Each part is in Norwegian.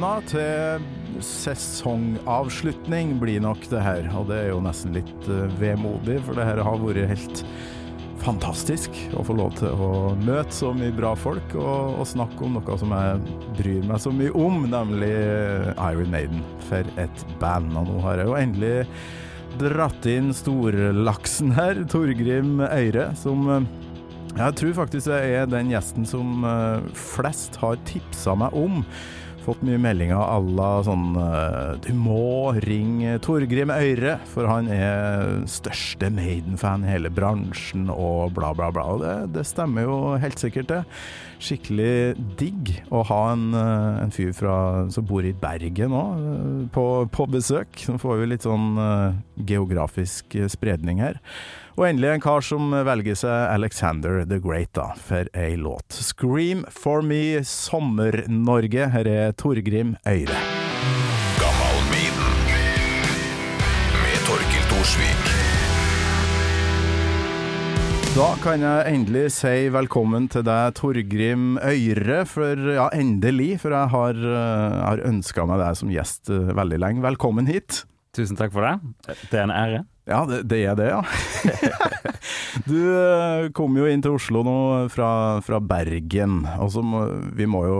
Da til sesongavslutning blir nok det her. Og det er jo nesten litt uh, vemodig, for det her har vært helt fantastisk å få lov til å møte så mye bra folk og, og snakke om noe som jeg bryr meg så mye om, nemlig Iron Maiden. For et band. Og nå har jeg jo endelig dratt inn storlaksen her, Torgrim Øyre, som uh, jeg tror faktisk jeg er den gjesten som flest har tipsa meg om. Fått mye meldinger à la sånn uh, Du må ringe Torgrim Øyre, for han er største Maiden-fan i hele bransjen, og bla, bla, bla. Det, det stemmer jo helt sikkert, det. Skikkelig digg å ha en, uh, en fyr fra, som bor i Bergen òg, på, på, besøk. Så får vi litt sånn geografisk spredning her. Og endelig en kar som velger seg Alexander the Great da, for ei låt. 'Scream for me Sommer-Norge'. Her er Torgrim Øyre. Gammal med Torkil Thorsvik. Da kan jeg endelig si velkommen til deg, Torgrim Øyre. For ja, endelig. For jeg har, jeg har ønska meg deg som gjest veldig lenge. Velkommen hit. Tusen takk for det. Det er en ære. Ja, det, det er det, ja. du kom jo inn til Oslo nå fra, fra Bergen. Altså, vi må jo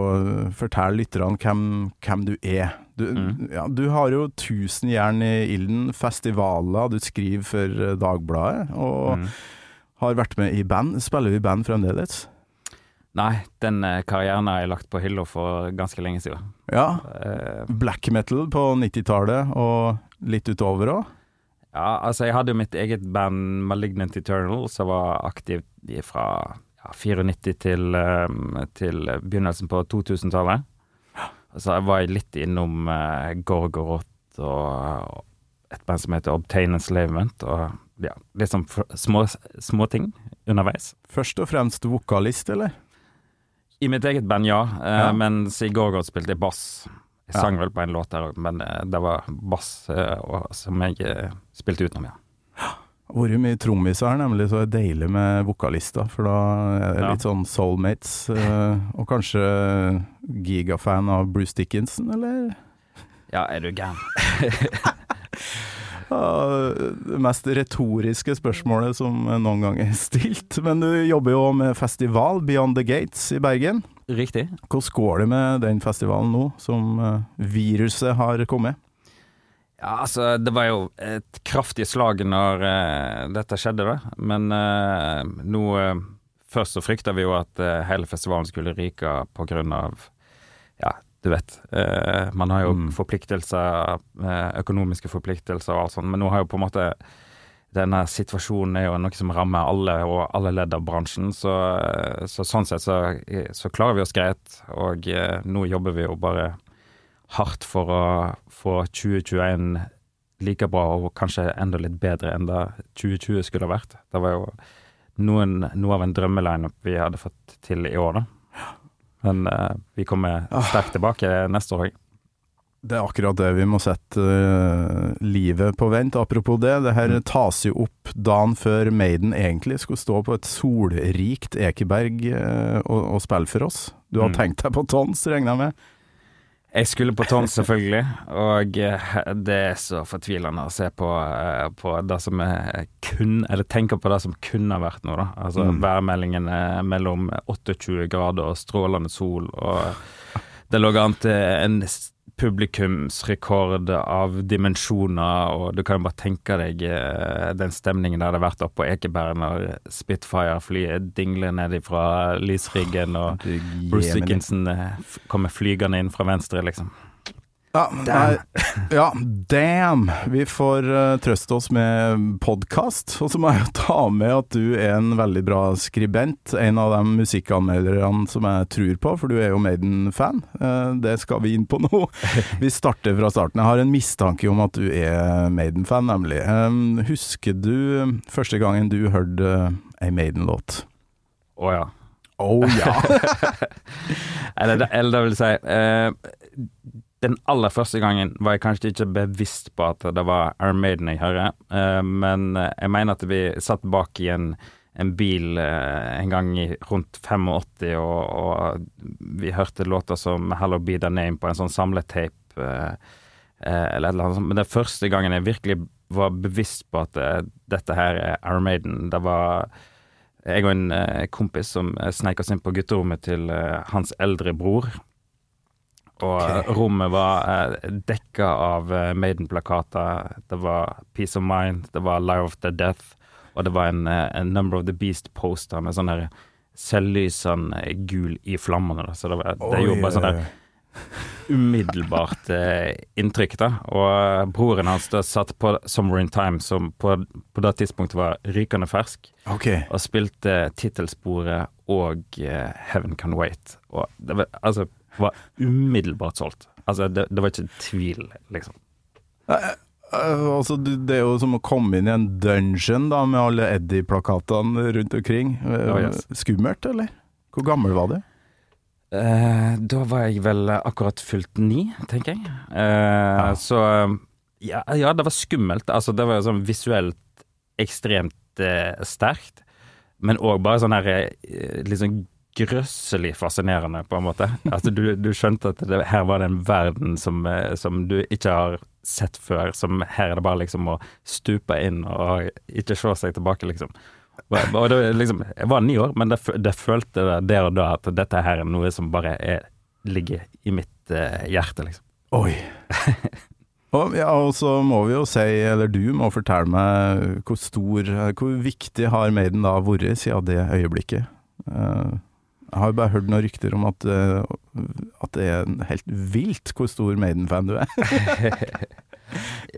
fortelle lytterne hvem, hvem, du er. Du, mm. ja, du har jo tusen jern i ilden, festivaler, du skriver for Dagbladet. Og mm. har vært med i band. Spiller vi band fremdeles? Nei, den karrieren har jeg lagt på hylla for ganske lenge siden. Ja. Black metal på 90-tallet og litt utover òg? Ja, altså jeg hadde jo mitt eget band Malignant Eternal, som var aktivt fra ja, 94 til, um, til begynnelsen på 2000-tallet. Så jeg var litt innom uh, Gorgoroth og, et band som heter Obtain Enslavement, og ja, litt sånn små, små ting underveis. Først og fremst vokalist, eller? I mitt eget band, ja. Uh, ja. Mens i Gorgoroth spilte jeg bass. Jeg sang vel på en låt der òg, men det var bass som jeg spilte utenom, ja. Vært mye trommiser her, nemlig, så det er deilig med vokalister. For da er det litt sånn soulmates. og kanskje gigafan av Bruce Dickinson, eller? Ja, er du gæren? det mest retoriske spørsmålet som noen gang er stilt. Men du jobber jo med festival, Beyond the Gates i Bergen. Riktig. Hvordan går det med den festivalen nå, som viruset har kommet? Ja, altså, det var jo et kraftig slag når uh, dette skjedde, da. Men uh, nå uh, Først så frykta vi jo at hele festivalen skulle ryke på grunn av Ja, du vet. man har jo mm. forpliktelser, økonomiske forpliktelser og alt sånt, men nå har jo på en måte denne situasjonen er jo noe som rammer alle og alle ledd av bransjen, så, så sånn sett så, så, klarer vi oss greit. Og nå jobber vi jo bare hardt for å få 2021 like bra og kanskje enda litt bedre enn det 2020 skulle ha vært. Det var jo noen, noe av en drømmelineup vi hadde fått til i år, da. Men uh, vi kommer ah. sterkt tilbake neste år òg. Det er akkurat det. Vi må sette uh, livet på vent. Apropos det, det her mm. tas jo opp dagen før Maiden egentlig skulle stå på et solrikt Ekeberg uh, og, og, spille for oss. Du har mm. tenkt deg på tons, regner jeg med? Jeg skulle på Tons, selvfølgelig, og eh, det er så fortvilende å se på, eh, på det som kun Eller tenke på det som kunne vært noe, da. Altså mm. værmeldingen er mellom 28 grader og strålende sol, og det lå an til en publikumsrekord av dimensjoner, og du kan jo bare tenke deg eh, den stemningen det har vært oppe på Ekeberg når Spitfire-flyet dingler ned fra lysriggen, og Bruce Dickinson eh, kommer flygende inn fra venstre, liksom. Ja, damn. ja, damn. Vi får uh, trøste oss med podkast. Og så må jeg jo ta med at du er en veldig bra skribent. En av de musikkanmelderne som jeg tror på, for du er jo Maiden-fan. Uh, det skal vi inn på nå. Vi starter fra starten. Jeg har en mistanke om at du er Maiden-fan, nemlig. Um, husker du første gangen du hørte uh, ei Maiden-låt? Å oh, ja. Å oh, ja. eller, eller det vil si uh, den aller første gangen var jeg kanskje ikke bevisst på at det var Iron Maiden jeg hører, uh, men jeg mener at vi satt bak i en en bil eh, en gang i rundt 85, og, og vi hørte låter som 'Hello Be The Name' på en sånn samletape. Eh, eh, eller et eller annet sånt. Men er første gangen jeg virkelig var bevisst på at eh, dette her er Iron Maiden. Det var jeg og en eh, kompis som eh, sneik oss inn på gutterommet til eh, hans eldre bror. Og okay. rommet var eh, dekka av eh, Maiden-plakater. Det var Peace of Mind, det var Live of the Death, og det var en, eh, en Number of the Beast-poster med sånn selvlysende gul i flammene. Da. Så det, var, det gjorde bare sånn der umiddelbart eh, inntrykk, da. Og eh, broren hans da satt på Summer in Time, som på, på det tidspunktet var rykende fersk, Ok. og spilte tittelsporet og eh, Heaven Can Wait. Og det var, altså, var umiddelbart solgt. Altså, det, det var ikke tvil, liksom. Eh, altså, det er jo som å komme inn i en dungeon da, med alle Eddie-plakatene rundt omkring. Eh, Oh, yes. Skummelt, eller? Hvor gammel var du? Eh, da var jeg vel akkurat fylt ni, tenker jeg. Eh, Så ja, ja, det var skummelt. Altså, det var jo sånn visuelt ekstremt eh, sterkt, men òg bare sånn her eh, litt sånn grøsselig fascinerende, på en måte. Altså, du, du skjønte at det, her var det en verden som, eh, som du ikke har sett før. Som her er det bare liksom å stupe inn og ikke se seg tilbake, liksom. Og, det, liksom, jeg var ni år, men det, det følte det der og da at dette her er noe som bare er, ligger i mitt eh, hjerte, liksom. Oi. og, ja, og så må vi jo si, eller du må fortelle meg hvor stor, hvor viktig har Maiden da vært siden det øyeblikket? Eh, jeg har jo bare hørt noen rykter om at, eh, at det er helt vilt hvor stor Maiden-fan du er.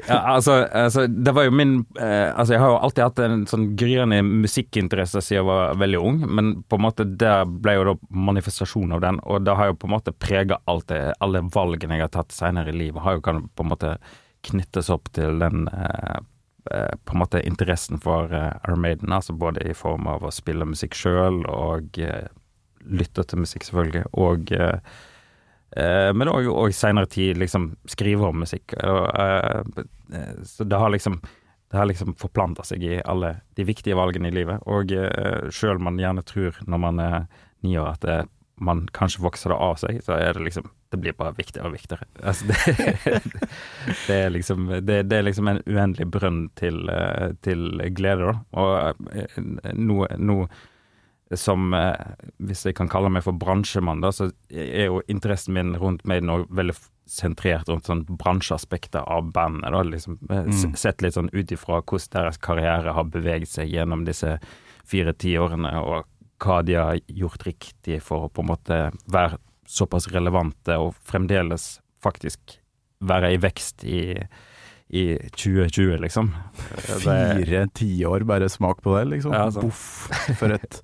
Ja, altså, altså, det var jo min eh, Altså, jeg har jo alltid hatt en sånn gryende musikkinteresse siden jeg var veldig ung, men på en måte det ble jo da manifestasjon av den, og det har jo på en måte prega alle valgene jeg har tatt senere i livet, har jo kan på en måte knyttes opp til den eh, eh, på en måte interessen for eh, Iron Maiden, altså både i form av å spille musikk sjøl og eh, lytte til musikk, selvfølgelig, og eh, Eh, men òg og seinere tid liksom skrive om musikk. Eh, så det har liksom det har liksom forplanta seg i alle de viktige valgene i livet. Og eh, sjøl man gjerne tror når man er ni år at det, man kanskje vokser det av seg, så er det liksom Det blir bare viktigere og viktigere. Altså det, det er liksom det, er liksom en uendelig brønn til, til glede, da. Og nå, nå som eh, Hvis jeg kan kalle meg for bransjemann, da, så er jo interessen min rundt meg nå veldig sentrert rundt sånn bransjeaspekter av bandet. da, liksom eh, Mm. Sett litt sånn ut ifra hvordan deres karriere har beveget seg gjennom disse fire tiårene, og hva de har gjort riktig for å på en måte være såpass relevante og fremdeles faktisk være i vekst i, i 2020, liksom. Fire tiår, bare smak på det, liksom. Ja. Boff, for et,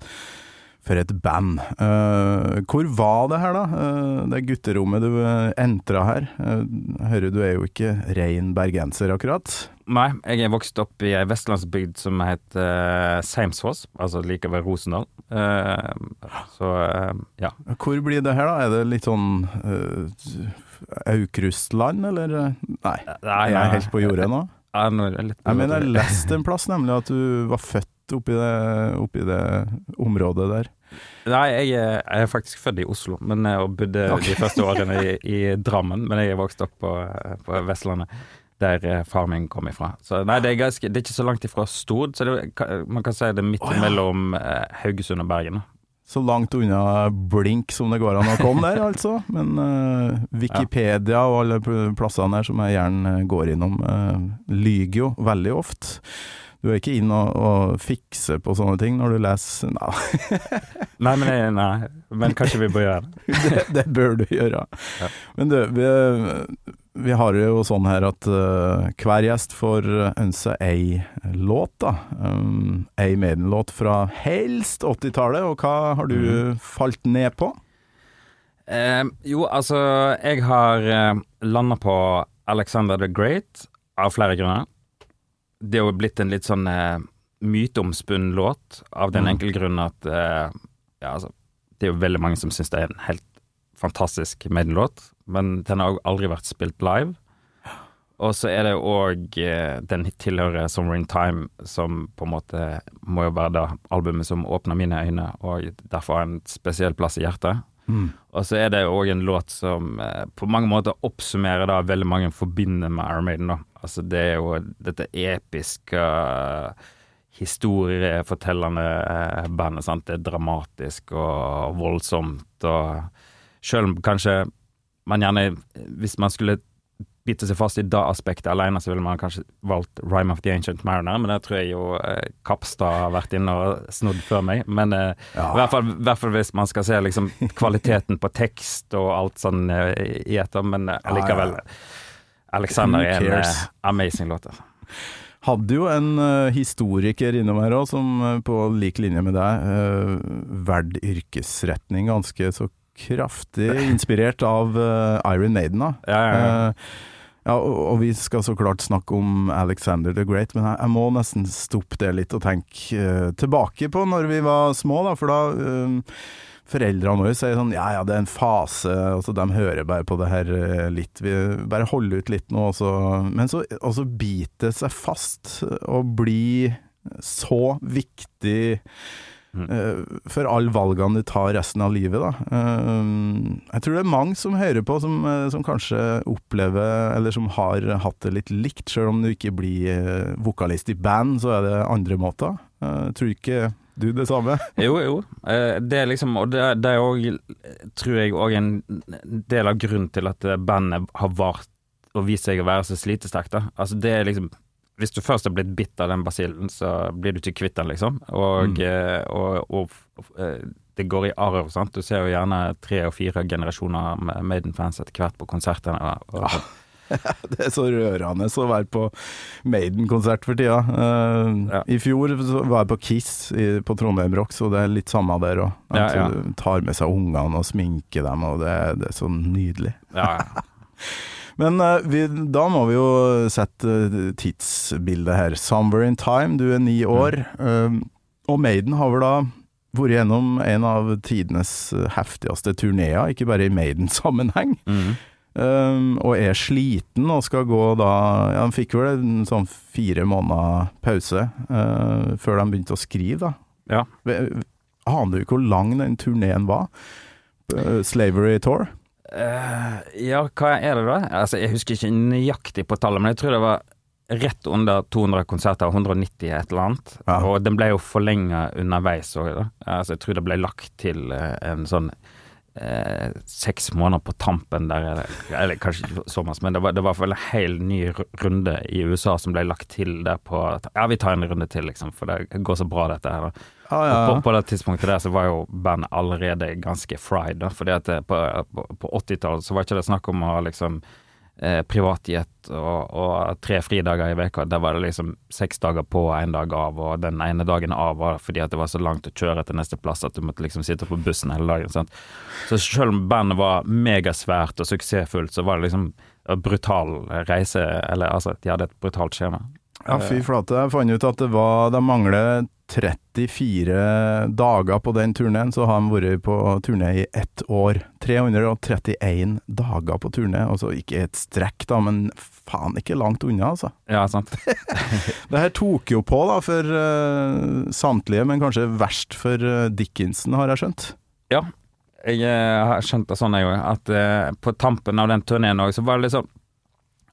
for et band. Uh, hvor var det her, da? Uh, det gutterommet du uh, entra her. Uh, hører du er jo ikke rein bergenser, akkurat. Nei, jeg er vokst opp i ei vestlandsbygd som heter Seimsfoss, altså like ved Rosendal. Eh, så eh, ja. Hvor blir det her, da? Er det litt sånn Aukrustland, eller? Nei, Nei, Nei, er jeg helt på jordet nå? Jeg, jeg, jeg, Jeg mener, jeg leste en plass nemlig at du var født oppi det, oppi det området der. Nei, jeg er, jeg er faktisk født i Oslo, men jeg har bodd de første årene i, i Drammen. Men jeg er vokst opp på, på Vestlandet, der eh, far min kom ifra. Så nei, det er, ganske, det er ikke så langt ifra Stord, så det, man kan si det er midt oh, ja. mellom eh, Haugesund og Bergen. Så langt unna blink som det går an å komme der, altså. Men uh, Wikipedia og alle plassene der som jeg gjerne eh, går innom, uh, lyger jo veldig ofte. Du er ikke inn og, og fikser på sånne ting når du leser Nei, Nei, men, jeg, nei, men kanskje vi bør gjøre det. det, det bør du gjøre. Ja. Men du, vi, vi har jo sånn her at uh, hver gjest får ønske ei låt, da. Um, ei Maiden-låt fra helst 80-tallet, og hva har du mm. falt ned på? Eh, jo, altså, jeg har eh, landa på Alexander the Great av flere grunner. Det er jo blitt en litt sånn eh, myteomspunnen låt, av den Mm. enkle grunn at eh, ja, altså, det er jo veldig mange som syns det er en helt fantastisk Maiden-låt, men den har jo aldri vært spilt live. Og så er det òg eh, Den tilhører 'Summer in Time', som på en måte må jo være det albumet som åpner mine øyne, og derfor har en spesiell plass i hjertet. Mm. Og så er det òg en låt som eh, på mange måter oppsummerer det veldig mange forbinder med Iron Maiden. da. Altså Det er jo dette episke eh, historiefortellende eh, bandet. sant? Det er dramatisk og voldsomt og Selv om kanskje man gjerne Hvis man skulle bite seg fast i det aspektet alene, så ville man kanskje valgt Rhyme of the Ancient Mariner, men det tror jeg jo eh, Kapstad har vært inne og snodd før meg. Men eh, Ja. i hvert fall, i hvert fall hvis man skal se liksom kvaliteten på tekst og alt sånn eh, i etter, men eh, Ja, Ja, Alexander er en eh, amazing låt. Altså. Hadde jo en uh, historiker innom her òg, som uh, på lik linje med deg uh, valgte yrkesretning ganske så kraftig inspirert av Iron Maiden. da. Ja, ja, ja. Ja, og, vi skal så klart snakke om Alexander the Great, men jeg, må nesten stoppe det litt og tenke uh, tilbake på når vi var små, da, for da eh, Foreldrene våre sier sånn ja ja, det er en fase, altså de hører bare på det her eh, litt, vi bare holder ut litt nå, og så, men så og biter det seg fast og blir så viktig Mm. eh, for alle valgene du tar resten av livet, da. Eh, jeg tror det er mange som hører på, som, som kanskje opplever, eller som har hatt det litt likt, selv om du ikke blir vokalist i band, så er det andre måter. Jeg tror ikke du det samme? Jo, jo. Eh, Det er liksom Og det, det er òg, tror jeg, òg en del av grunnen til at eh, bandet har vart og vist seg å være så slitesterkt. Altså, det er liksom Hvis du først har blitt bitt av den basillen, så blir du ikke kvitt den, liksom. Og, Mm. og, og, og, eh, det går i arv, sant. Du ser jo gjerne tre og fire generasjoner med Maiden-fans etter hvert på konsertene. Og, og, Det er så rørende å være på Maiden-konsert for tida. Uh, Ja. I fjor var jeg på Kiss i, på Trondheim Rock, så det er litt samme der òg. Ja, ja. Du tar med seg ungene og sminker dem, og det, det er så nydelig. ja, ja. Men uh, vi, da må vi jo sette eh, tidsbildet her. 'Somewhere in Time', du er ni år. eh, og Maiden har vel da vært gjennom en av tidenes heftigste turneer, ikke bare i Maiden-sammenheng. Mhm. Um, og er sliten og skal gå da Ja, de fikk vel en sånn fire måneder pause uh, før de begynte å skrive, da. Ja. Aner du hvor lang den turneen var? Uh, Slavery Tour? Uh, ja, hva er det da? Altså, jeg husker ikke nøyaktig på tallet, men jeg tror det var rett under 200 konserter, 190 et eller annet. Ja. Og den ble jo forlenga underveis òg, da. Altså, jeg tror det ble lagt til en sånn eh, seks måneder på tampen der, eller, kanskje ikke så masse, men det var, det var vel en hel ny runde i USA som ble lagt til der på Ja, vi tar en runde til, liksom, for det går så bra, dette her. da. Ja. På, på det tidspunktet der så var jo bandet allerede ganske fried, da. Fordi at på, på, på 80-tallet så var ikke det snakk om å liksom eh, privatjet og, og tre fridager i veka. Der var det liksom seks dager på og én dag av, og den ene dagen av var fordi at det var så langt å kjøre til neste plass at du måtte liksom sitte på bussen hele dagen. Sant? Så selv om bandet var megasvært og suksessfullt, så var det liksom en brutal reise, eller altså, de hadde et brutalt skjema. Ja, fy flate. Jeg fant ut at det var De mangler 34 dager på den turneen, så har han vært på turné i ett år. 331 dager på turné. Altså ikke et strekk, da, men faen ikke langt unna, altså. Ja, sant. Det her tok jo på da for uh, samtlige, men kanskje verst for uh, Dickinson, har jeg skjønt. Ja, jeg eh, har skjønt det sånn jeg òg, at uh, på tampen av den turneen òg, så var det liksom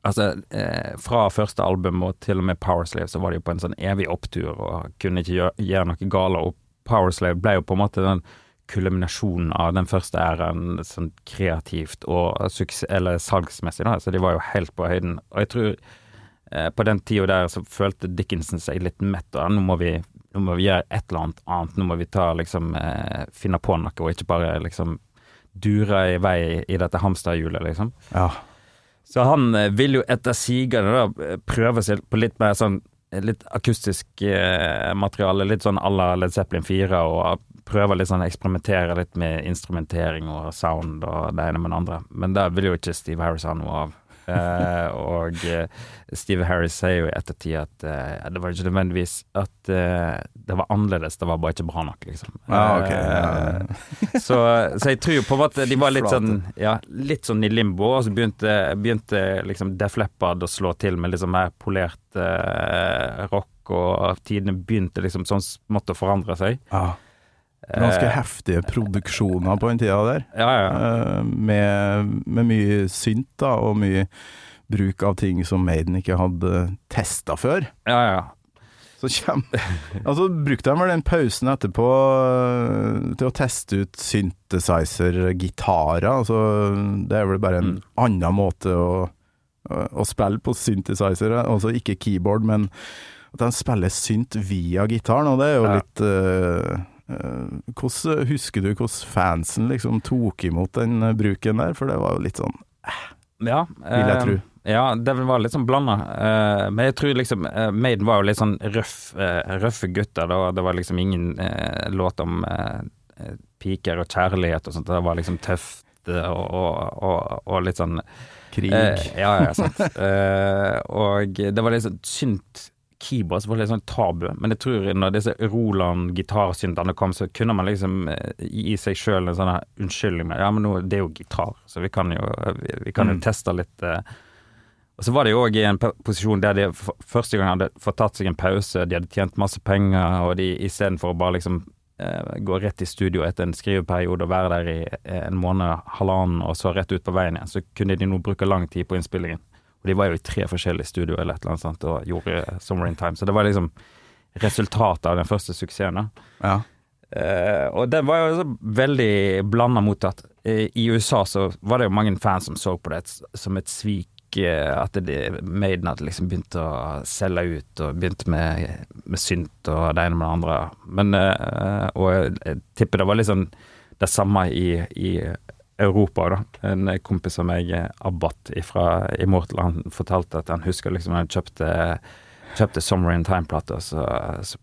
Altså, eh, fra første album og til og med Powerslave, så var det jo på en sånn evig opptur og kunne ikke gjøre, gjøre noe gale. Og Powerslave ble jo på en måte den kulminasjonen av den første æraen sånn kreativt og eller salgsmessig, da. Så de var jo helt på høyden. Og jeg tror eh, på den tida der så følte Dickinson seg litt mett, og nå må vi nå må vi gjøre et eller annet annet, nå må vi ta liksom eh, finne på noe, og ikke bare liksom dure i vei i dette hamsterhjulet, liksom. Ja. Så han eh, vil jo etter sigende eh, prøve seg på litt mer sånn eh, litt akustisk eh, materiale, litt sånn à la Led Zeppelin 4, og prøve litt sånn eksperimentere litt med instrumentering og sound og det ene med det andre. Men det vil jo ikke Steve Harris ha noe av. Eh, og eh, Steve Harris sier jo i ettertid at eh, det var ikke nødvendigvis at eh, det var annerledes, det var bare ikke bra nok, liksom. Ja, ok. Eh, så, så jeg tror på en måte de var litt sånn Ja, litt sånn i limbo, og så begynte, begynte liksom Def Leppard å slå til med liksom mer polert rock, og tidene begynte liksom sånn smått å forandre seg. Ja. Ganske Eh, heftige produksjoner på den tida der. Ja, ja. Eh, med, med mye synt da, og mye bruk av ting som Maiden ikke hadde testa før. ja, ja. Så kjem, altså brukte de vel den pausen etterpå eh, til å teste ut synthesizer-gitarer. Altså, det er vel bare en Mm. annen måte å, å spille på synthesizer, altså ikke keyboard, men at de spiller synt via gitaren, og det er jo Ja. litt eh, hvordan, Husker du hvordan fansen liksom tok imot den eh, bruken der? For det var jo litt sånn, Ja, vil jeg eh, tro. Ja, det var litt sånn blanda. Eh, men jeg tror liksom eh, Maiden var jo litt sånn røff, eh, røffe gutter. Da. Det var liksom ingen eh, låt om eh, eh, piker og kjærlighet og sånt. Det var liksom tøft eh, og, og, og, og litt sånn Krig. Eh, ja, ja, sant. Eh, og det var litt sånn synt keyboard så var det litt sånn tabu, men jeg tror når disse Roland gitarsyntene kom, så kunne man liksom eh, gi seg sjøl en sånn unnskyldning med Ja, men nå, det er jo gitar, så vi kan jo, vi, vi kan jo Mm. teste litt eh. Og så var de òg i en posisjon der de for første gang hadde fått tatt seg en pause, de hadde tjent masse penger, og de istedenfor å bare liksom eh, gå rett i studio etter en skriveperiode og være der i eh, en måned, halvannen, og så rett ut på veien igjen, så kunne de nå bruke lang tid på innspillingen. Og de var jo i tre forskjellige studioer eller et eller annet sånt, og gjorde Summer in Time. Så det var liksom resultatet av den første suksessen. da. ja. Eh, og den var jo veldig blanda mottatt. Eh, I USA så var det jo mange fans som så på det som et svik. eh, At det, Maiden hadde liksom begynt å selge ut og begynt med, med synt og det ene med det andre. Men, og jeg tipper det var sånn det samme i, i Europa. da. En kompis av meg, eh, Abbat fra Immortal, han fortalte at han husker liksom han kjøpte, kjøpte Summer in Time-plater. så, så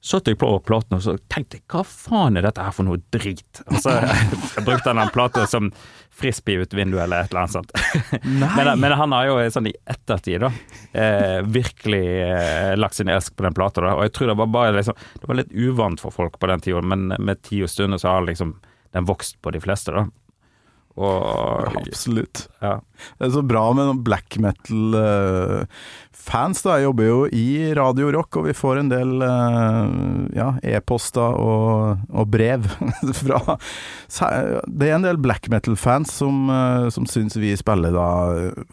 satt jeg på platen og så tenkte jeg, hva faen er dette her for noe drit? Og så brukte han den plata som frisbee ut vinduet eller et eller annet sånt. Men, men han har jo sånn i ettertid da, eh, virkelig eh, lagt sin elsk på den plata, da. Og jeg tror det var bare liksom, det var litt uvant for folk på den tida, men med tid og stunder så har liksom den vokst på de fleste, da. Og Absolutt. ja. Det er så bra med noen black metal-fans. da. Jeg jobber jo i Radio Rock, og vi får en del eh, ja, e-poster og, og brev fra Det er en del black metal-fans som, uh, som syns vi spiller da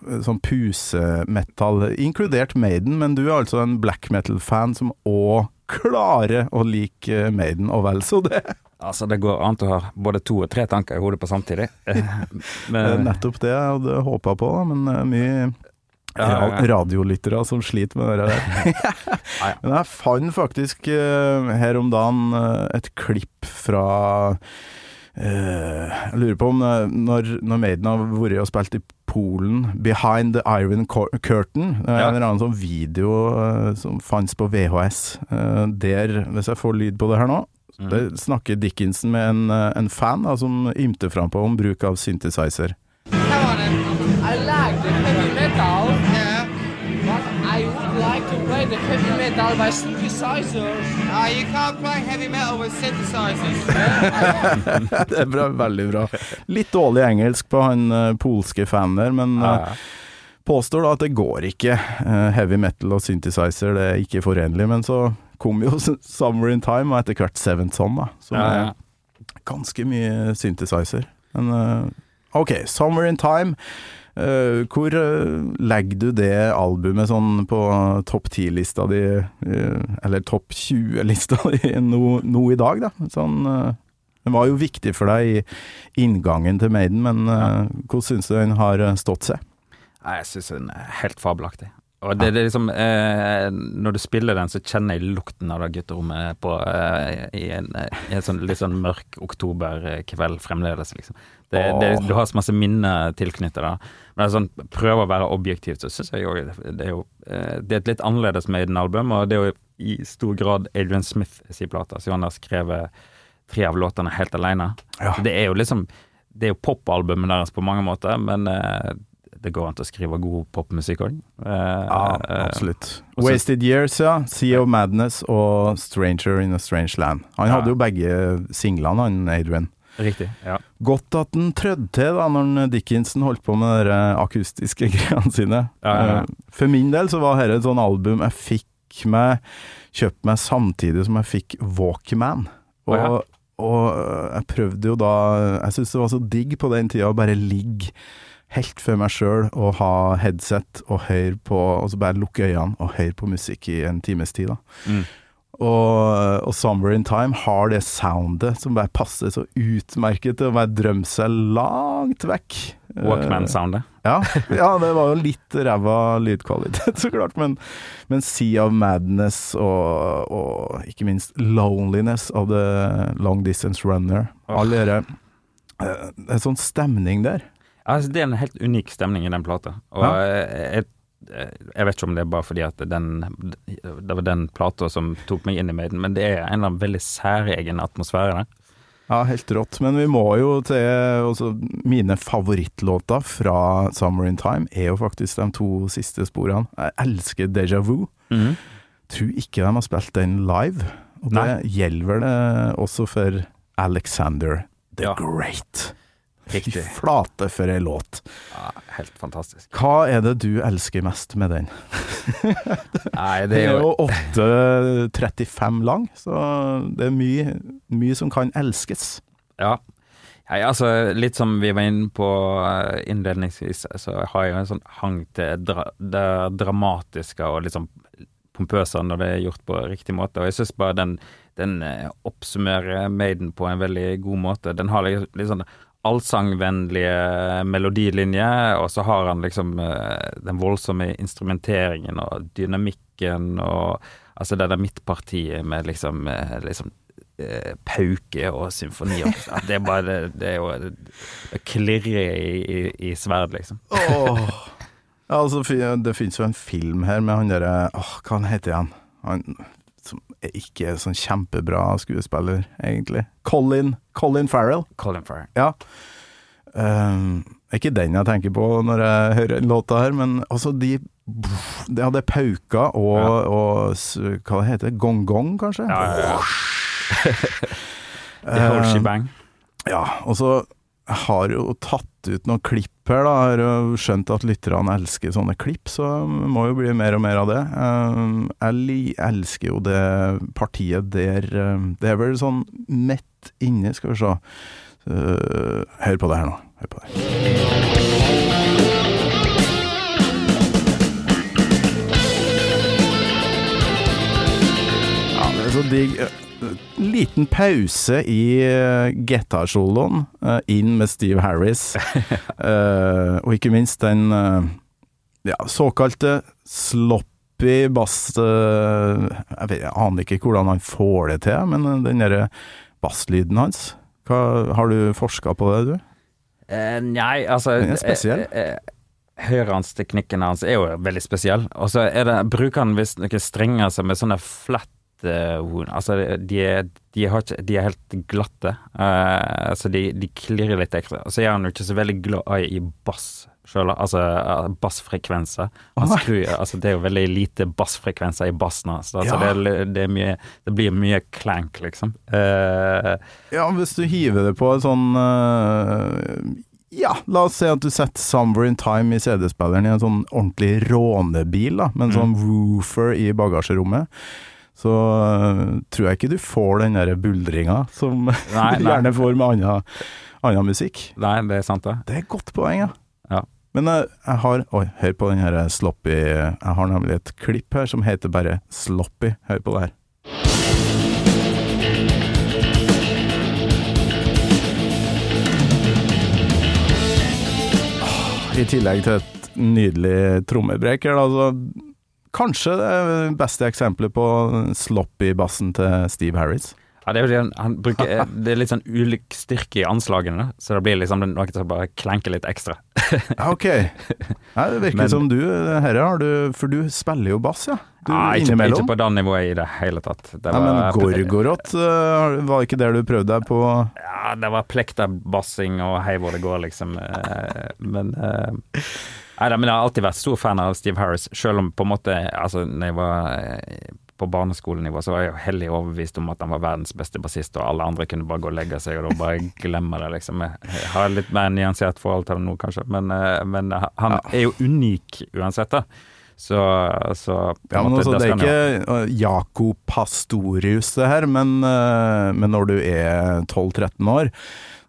Sånn sånn pusemetal, inkludert Maiden, men du er altså en black metal-fan som òg klarer å like Maiden, og vel så det. Altså, det går an å ha både to og tre tanker i hodet på samtidig. Eh, Men, nettopp det jeg hadde håpa på, men er mye Ja, radiolyttere som sliter med det der. Men jeg fant faktisk eh, her om dagen eh, et klipp fra eh, Jeg lurer på om eh, når, når Maiden har vært og spilt i Polen, 'Behind the Iron Curtain', Ja. en eller annen sånn video eh, som fantes på VHS. eh, der, hvis jeg får lyd på det her nå, Mm. Det snakker Dickinson med en, eh, en fan da, som ymter frampå om bruk av synthesizer. Come on, then. I like the heavy metal. Yeah. But I would like to play the heavy metal by synthesizers. Ah, you can't play heavy metal with synthesizers. det er bra, veldig bra. Litt dårlig engelsk på han eh, polske fanen der, men Ja, påstår da at det går ikke. Eh, heavy metal og synthesizer det er ikke forenlig, men så kom jo Summer in Time og etter hvert Seventh Son, da. Som ja, ja. er ganske mye synthesizer. Men eh, OK, Summer in Time. Uh, hvor uh, legger du det albumet sånn på topp 10-lista di, uh, eller topp 20-lista di nå, nå i dag, da? Sånn Den var jo viktig for deg i inngangen til Maiden, men hvordan syns du den har stått seg? Jeg syns den er helt fabelaktig. Og det, det er liksom eh, Når du spiller den, så kjenner jeg lukten av det gutterommet på eh, i, en, i en sånn litt sånn mørk oktoberkveld fremdeles, liksom. Det, det, du har så masse minner tilknyttet det. Men sånn, prøve å være objektiv, så syns jeg jo det er jo eh, Det er et litt annerledes Maiden-album, og det er jo i stor grad Adrian Smith sin plate, så han har skrevet tre av låtene helt alene. Ja. Det er jo liksom Det er jo popalbumet deres på mange måter, men eh, det går an til å skrive god popmusikk òg. Ja, absolutt. også- Wasted Years, ja. Sea of Madness og Stranger in a Strange Land. Han hadde jo begge singlene, han Adrian. Riktig. ja. Godt at han trødde til da når Dickinson holdt på med de akustiske greiene sine. Ja, ja. Eh, For min del så var dette et sånn album jeg fikk meg kjøpt meg samtidig som jeg fikk Walkman. Og, oh, og jeg prøvde jo da Jeg syntes det var så digg på den tida å bare ligge helt for meg sjøl å ha headset og høre på Og så bare lukke øynene og høre på musikk i en times tid, da. Mm. Og, og Summer in Time har det soundet som bare passer så utmerket til å bare drømme seg langt vekk. Walkman-soundet. Ja, ja, det var jo litt ræva lydkvalitet, så klart. Men, men Sea of Madness og, og ikke minst Loneliness av The Long Distance Runner. Alle dere eh, Det er sånn stemning der. Altså, det er en helt unik stemning i den plata. Og jeg, jeg vet ikke om det er bare fordi at den Det var den plata som tok meg inn i Maiden, men det er en eller annen veldig særegen atmosfære der. Ja, helt rått. Men vi må jo til også, Mine favorittlåter fra Summer in Time er jo faktisk de to siste sporene. Jeg elsker Deja Vu. Tror ikke de har spilt den live. Og det Nei. gjelder det også for Alexander the Ja. Great. Fy flate for ei låt. Ja, helt fantastisk. Hva er det du elsker mest med den? Nei, det er jo jo 8.35 lang, så det er mye, mye som kan elskes. Ja. Nei, altså, litt som vi var inne på eh, innledningsvis, så har jeg jo en sånn hang til dra det dramatiske og litt sånn pompøse når det er gjort på riktig måte. Og jeg syns bare den, den eh, oppsummerer Maiden på en veldig god måte. Den har litt, litt sånn allsangvennlige melodilinje, og så har han liksom eh, den voldsomme instrumenteringen og dynamikken og altså det der midtpartiet med liksom, eh, liksom eh, pauke og symfoni. Det er bare det, det er jo Det klirrer i, i, i sverd, liksom. Ja, altså, det finnes jo en film her med han derre Åh, hva han heter han? Han som ikke er sånn kjempebra skuespiller, egentlig. Colin, Colin Farrell. Colin Farrell. Ja. Um, ikke den jeg tenker på når jeg hører den låta her, men altså de Ja, det er pauka og, Ja. og hva det heter det? Gong-gong, kanskje? Ja, ja, ja. The whole Eh, shebang. Ja, og så jeg har jo tatt ut noen klipp her, da. Har jo skjønt at lytterne elsker sånne klipp, så det må jo bli mer og mer av det. Um, Jeg elsker jo det partiet der um, Det er vel sånn midt inne, skal vi se. Uh, hør på det her nå. Hør på det. Ja, det er så digg. Liten pause i uh, gitarsoloen, uh, inn med Steve Harris. uh, og ikke minst den eh, ja, såkalte sloppy bass... eh, jeg, vet, jeg aner ikke hvordan han får det til, men eh, den derre basslyden hans hva, Har du forska på det, du? Eh, nei, altså Den er spesiell. Eh, eh, Høyrehandsteknikken hans er jo veldig spesiell. Og så er det, bruker han visst noen strenger som er sånne flat horn. Altså, de er, de, har ikke, de er helt glatte, uh, så de, de klirrer litt ekstra. Og så er han jo ikke så veldig glad i bass sjøl, altså eh, bassfrekvenser. Skrur, altså, det er jo veldig lite bassfrekvenser i bassen hans. Altså, Ja. det, er, det, er det blir mye clank, liksom. Uh, Ja, hvis du hiver det på en sånn uh, Ja, la oss si at du setter 'Summer in Time' i CD-spilleren i en sånn ordentlig rånebil, da, med en sånn woofer i bagasjerommet. Så eh, tror jeg ikke du får den der buldringa som Nei, du gjerne får med annen, annen musikk. nei, det er sant, det. Det er et godt poeng, ja. Ja. Men eh, jeg har Oi, hør på den her sloppy Jeg har nemlig et klipp her som heter bare 'Sloppy'. Hør på det her. I tillegg til et nydelig trommebrekk her, da, så kanskje det beste eksempelet på sloppy-bassen til Steve Harris. Ja, det er jo han, bruker eh, Det er litt sånn ulik styrke i anslagene, så det blir liksom noe som bare klenker litt ekstra. Ok. Ja, det virker Men- som du Herre har du For du spiller jo bass, ja? Du, Nei, ikke, ikke på det nivået i det hele tatt. Det Nei, men var- Gorgoroth, eh, var ikke det du prøvde deg på Ja, det var plekterbassing og hei hvor det går, liksom. eh, Men eh, Nei, men jeg har alltid vært stor fan av Steve Harris, selv om på en måte Altså, når jeg var eh, på barneskolenivå, så var jeg jo hellig overbevist om at han var verdens beste bassist, og alle andre kunne bare gå og legge seg, og da bare glemme det, liksom. Jeg har litt mer nyansert forhold til det nå, kanskje, men, eh, men han er jo unik uansett, da. Så, så Ja, men måte, altså, det er jo- ikke Jakob Jaco Pastorius det her, men, men når du er 12-13 år,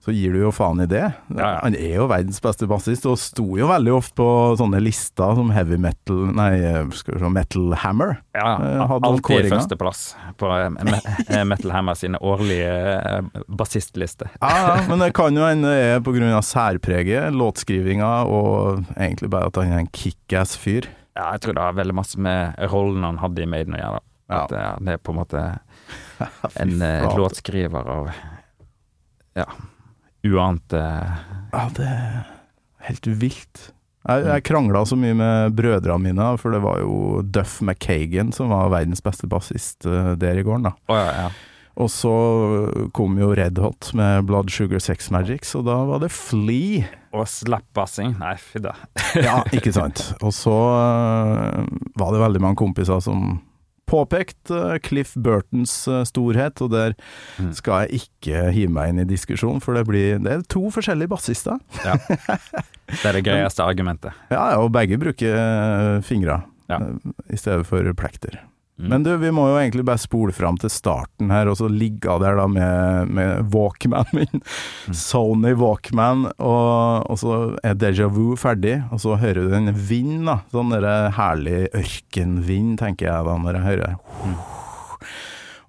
så gir du jo faen i det. Han er jo verdens beste bassist, og sto jo veldig ofte på sånne lister som heavy metal Nei, skal vi se, Metal Hammer. Ja, Eh, hadde alltid førsteplass på eh, Me- eh, Metal Hammer sine årlige eh, bassistlister. Ja, ja, men det kan jo hende det er pga. særpreget, låtskrivinga og egentlig bare at han er en kickass fyr. Ja, jeg tror det har veldig masse med rollen han hadde i Maiden å gjøre. At Ja. Eh, er på en måte en eh, låtskriver av ja, uante Ja, det er helt vilt. Jeg, jeg krangla så mye med brødrene mine, for det var jo Duff McKagan som var verdens beste bassist eh, der i gården, da. Oh, ja, ja. Og så kom jo Red Hot med Blood Sugar Sex Magic, så da var det Flea. Og slappbassing. Nei, fy da. Ja, ikke sant. Og så eh, var det veldig mange kompiser som påpekte eh, Cliff Burtons eh, storhet, og der Mm. skal jeg ikke hive meg inn i diskusjon, for det blir Det er to forskjellige bassister. Ja. Det er det gøyeste argumentet. Ja, og begge bruker eh, fingre Ja. i stedet for plekter. Mm. Men du, vi må jo egentlig bare spole fram til starten her, og så ligge der da med, med Walkman min. Mm. Sony Walkman, og, og så er Deja Vu ferdig, og så hører du den vind, da. Sånn der herlig ørkenvind, tenker jeg da, når jeg hører Mm.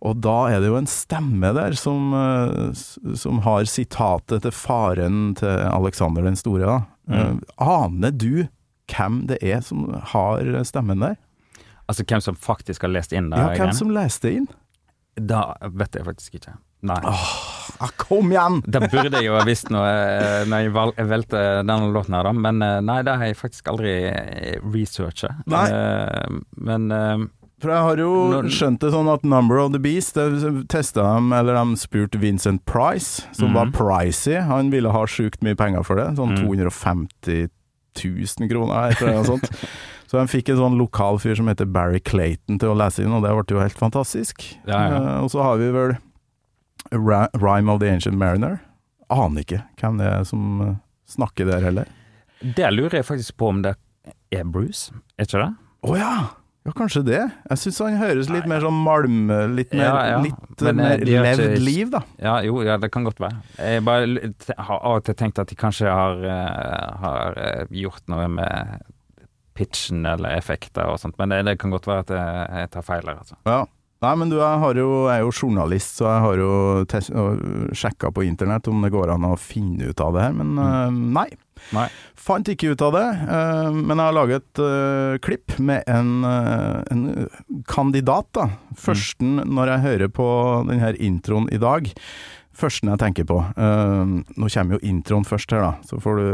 Og da er det jo en stemme der som, eh, som har sitatet til faren til Alexander den store, da. Mm. Eh, Aner du hvem det er som har stemmen der? Altså hvem som faktisk har lest inn det? Ja, hvem som leste inn? Da vet jeg faktisk ikke. Nei. Ah, kom igjen! Det burde jeg jo ha visst når jeg, når jeg val- jeg valgte denne låten her, da. Men eh, nei, det har jeg faktisk aldri researcha. Eh, men eh, For jeg har jo skjønt det sånn at Number of the Beast testa dem, eller de spurte Vincent Price, som Mhm. var pricy. Han ville ha sjukt mye penger for det, sånn Mm. 250 000 kroner eller noe sånt. Så de fikk en sånn lokal fyr som heter Barry Clayton til å lese inn, og det ble jo helt fantastisk. Ja, ja. Uh, og så har vi vel Rhyme of the Ancient Mariner. Aner ikke hvem det er som eh, snakker der heller. det lurer jeg faktisk på om det er Bruce, er ikke det? Å ja! Ja, kanskje det. Jeg syns han høres litt mer sånn malm... Litt mer, Ja, ja. Litt Men, eh, mer levd ikke- liv, da. Ja, jo, ja, det kan godt være. Jeg bare har av og til tenkt at de kanskje har, har gjort noe med pitchen eller effekter og sånt, men det, det kan godt være at jeg, jeg tar feil her, altså. Ja. Nei, men du, jeg, har jo, jeg er jo journalist, så jeg har jo sjekka på internett om det går an å finne ut av det her, men eh, nei. Nei. Fant ikke ut av det, Uh, men jeg har laget et eh, klipp med en, en kandidat, da. Førsten når jeg hører på denne introen i dag. Førsten jeg tenker på. Nå kommer jo introen først her, da, så får du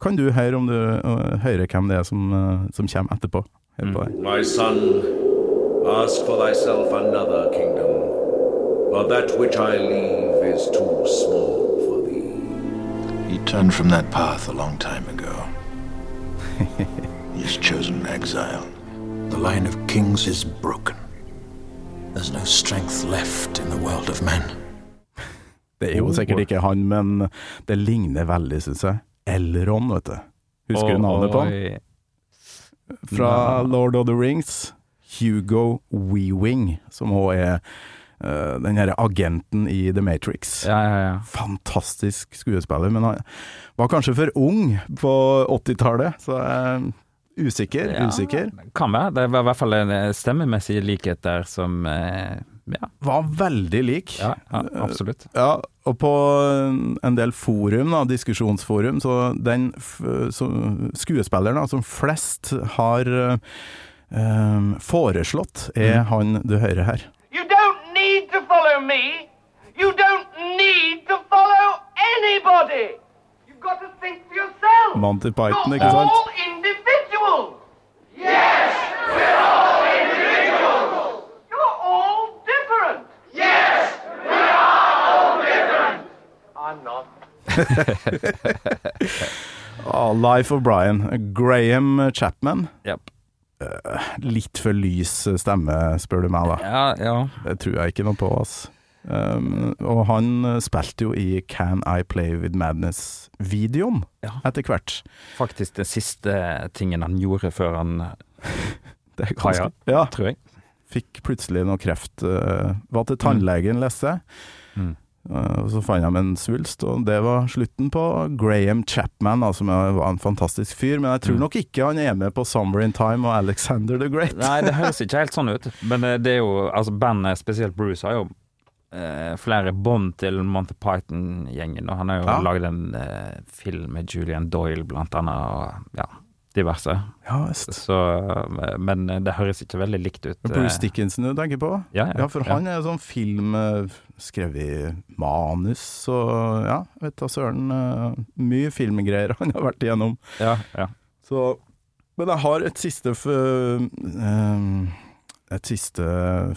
Kan du høre om du uh, hører hvem det er som, uh, som kommer etterpå? Hør på det. My son, ask for thyself another kingdom, for that which I leave is too small for thee. He turned from that path a long time ago. He's chosen exile. The line of kings is broken. There's no strength left in the world of men. Det er jo sikkert ikke han, men det ligner veldig, syns jeg. Elron, vet du. Husker du navnet på han? Fra Lord of the Rings. Hugo Weewing, som òg er uh, den herre agenten i The Matrix. Ja, ja, ja. Fantastisk skuespiller, men han var kanskje for ung på 80-tallet, så er usikker, usikker. Kan være. Det var i hvert fall en eh, stemmemessig likhet der som eh, Ja, Var veldig lik. ja, ja absolutt. Ja, og på en del forum, da, diskusjonsforum, så den så skuespilleren da, som flest har eh, eh, foreslått, er han du hører her. You don't need to follow me. You don't need to follow anybody. You've got to think for yourself. Monty Python, ikke sant? all individuals. Yes, we're all individuals. You're all different. Yes, we are all different. I'm not. Ah, Life of Brian. Graham Chapman. Japp. Litt for lys stemme, spør du meg, da. Ja, ja. Det tror jeg ikke noe på, ass. Um, og han spilte jo i Can I Play With Madness-videoen Ja. etter hvert. Faktisk den siste tingen han gjorde før han Det er ganske, ja. Ja, Tror jeg. fikk plutselig noe kreft. Uh, var til tannlegen, leste jeg. Mm. Eh, og så fant de en svulst, og det var slutten på Graham Chapman, som var en fantastisk fyr. Men jeg tror Mm. nok ikke han er med på Summer in Time og Alexander the Great. Nei, det høres ikke helt sånn ut. Men eh, det er jo Altså, bandet, spesielt Bruce, har jo eh, flere bånd til Monty Python-gjengen. Og han har jo Ja. laget en eh, film med Julian Doyle, blant annet, og ja, diverse. Ja. Så Men det høres ikke veldig likt ut. Bruce. Dickinson du tenker på? Ja, ja, Ja, for han er sånn film eh, skrevet i manus og ja, vet da søren. eh, mye filmgreier han har vært igjennom. Ja, ja. Så Men jeg har et siste for, eh, et siste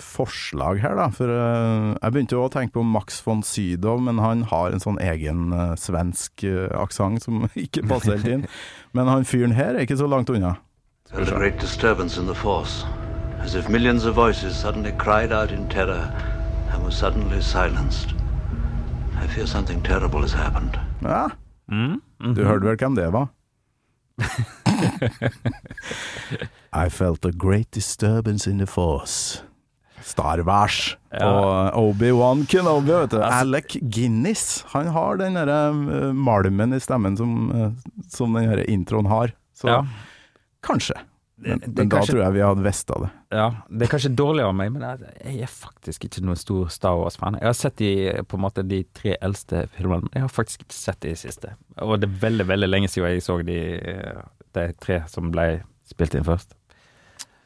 forslag her, da. For eh, jeg begynte jo å tenke på Max von Sydow, men han har en sånn egen uh, svensk uh, aksent som ikke passer helt inn. Men han fyren her er ikke så langt unna. There a great disturbance in the force, as if millions of voices suddenly cried out in terror and were suddenly silenced. I fear something terrible has happened. Ja, Mm, -hmm. du hørte vel hvem det var? I felt a great disturbance in the force. Star Wars Ja. og Obi-Wan Kenobi, vet du. Altså- Alec Guinness. Han har den derre eh, malmen i stemmen som, eh, som den introen har. Så Ja. kanskje. Men, Det- det men da kanskje- tror jeg vi hadde visst av det. Ja, det er kanskje dårlig av meg, men jeg, er faktisk ikke noen stor Star Wars-fan. Jeg har sett de, på en måte de tre eldste filmene, men jeg har faktisk ikke sett de siste. Og det er veldig, veldig lenge siden jeg så de, eh, de tre som ble spilt inn først.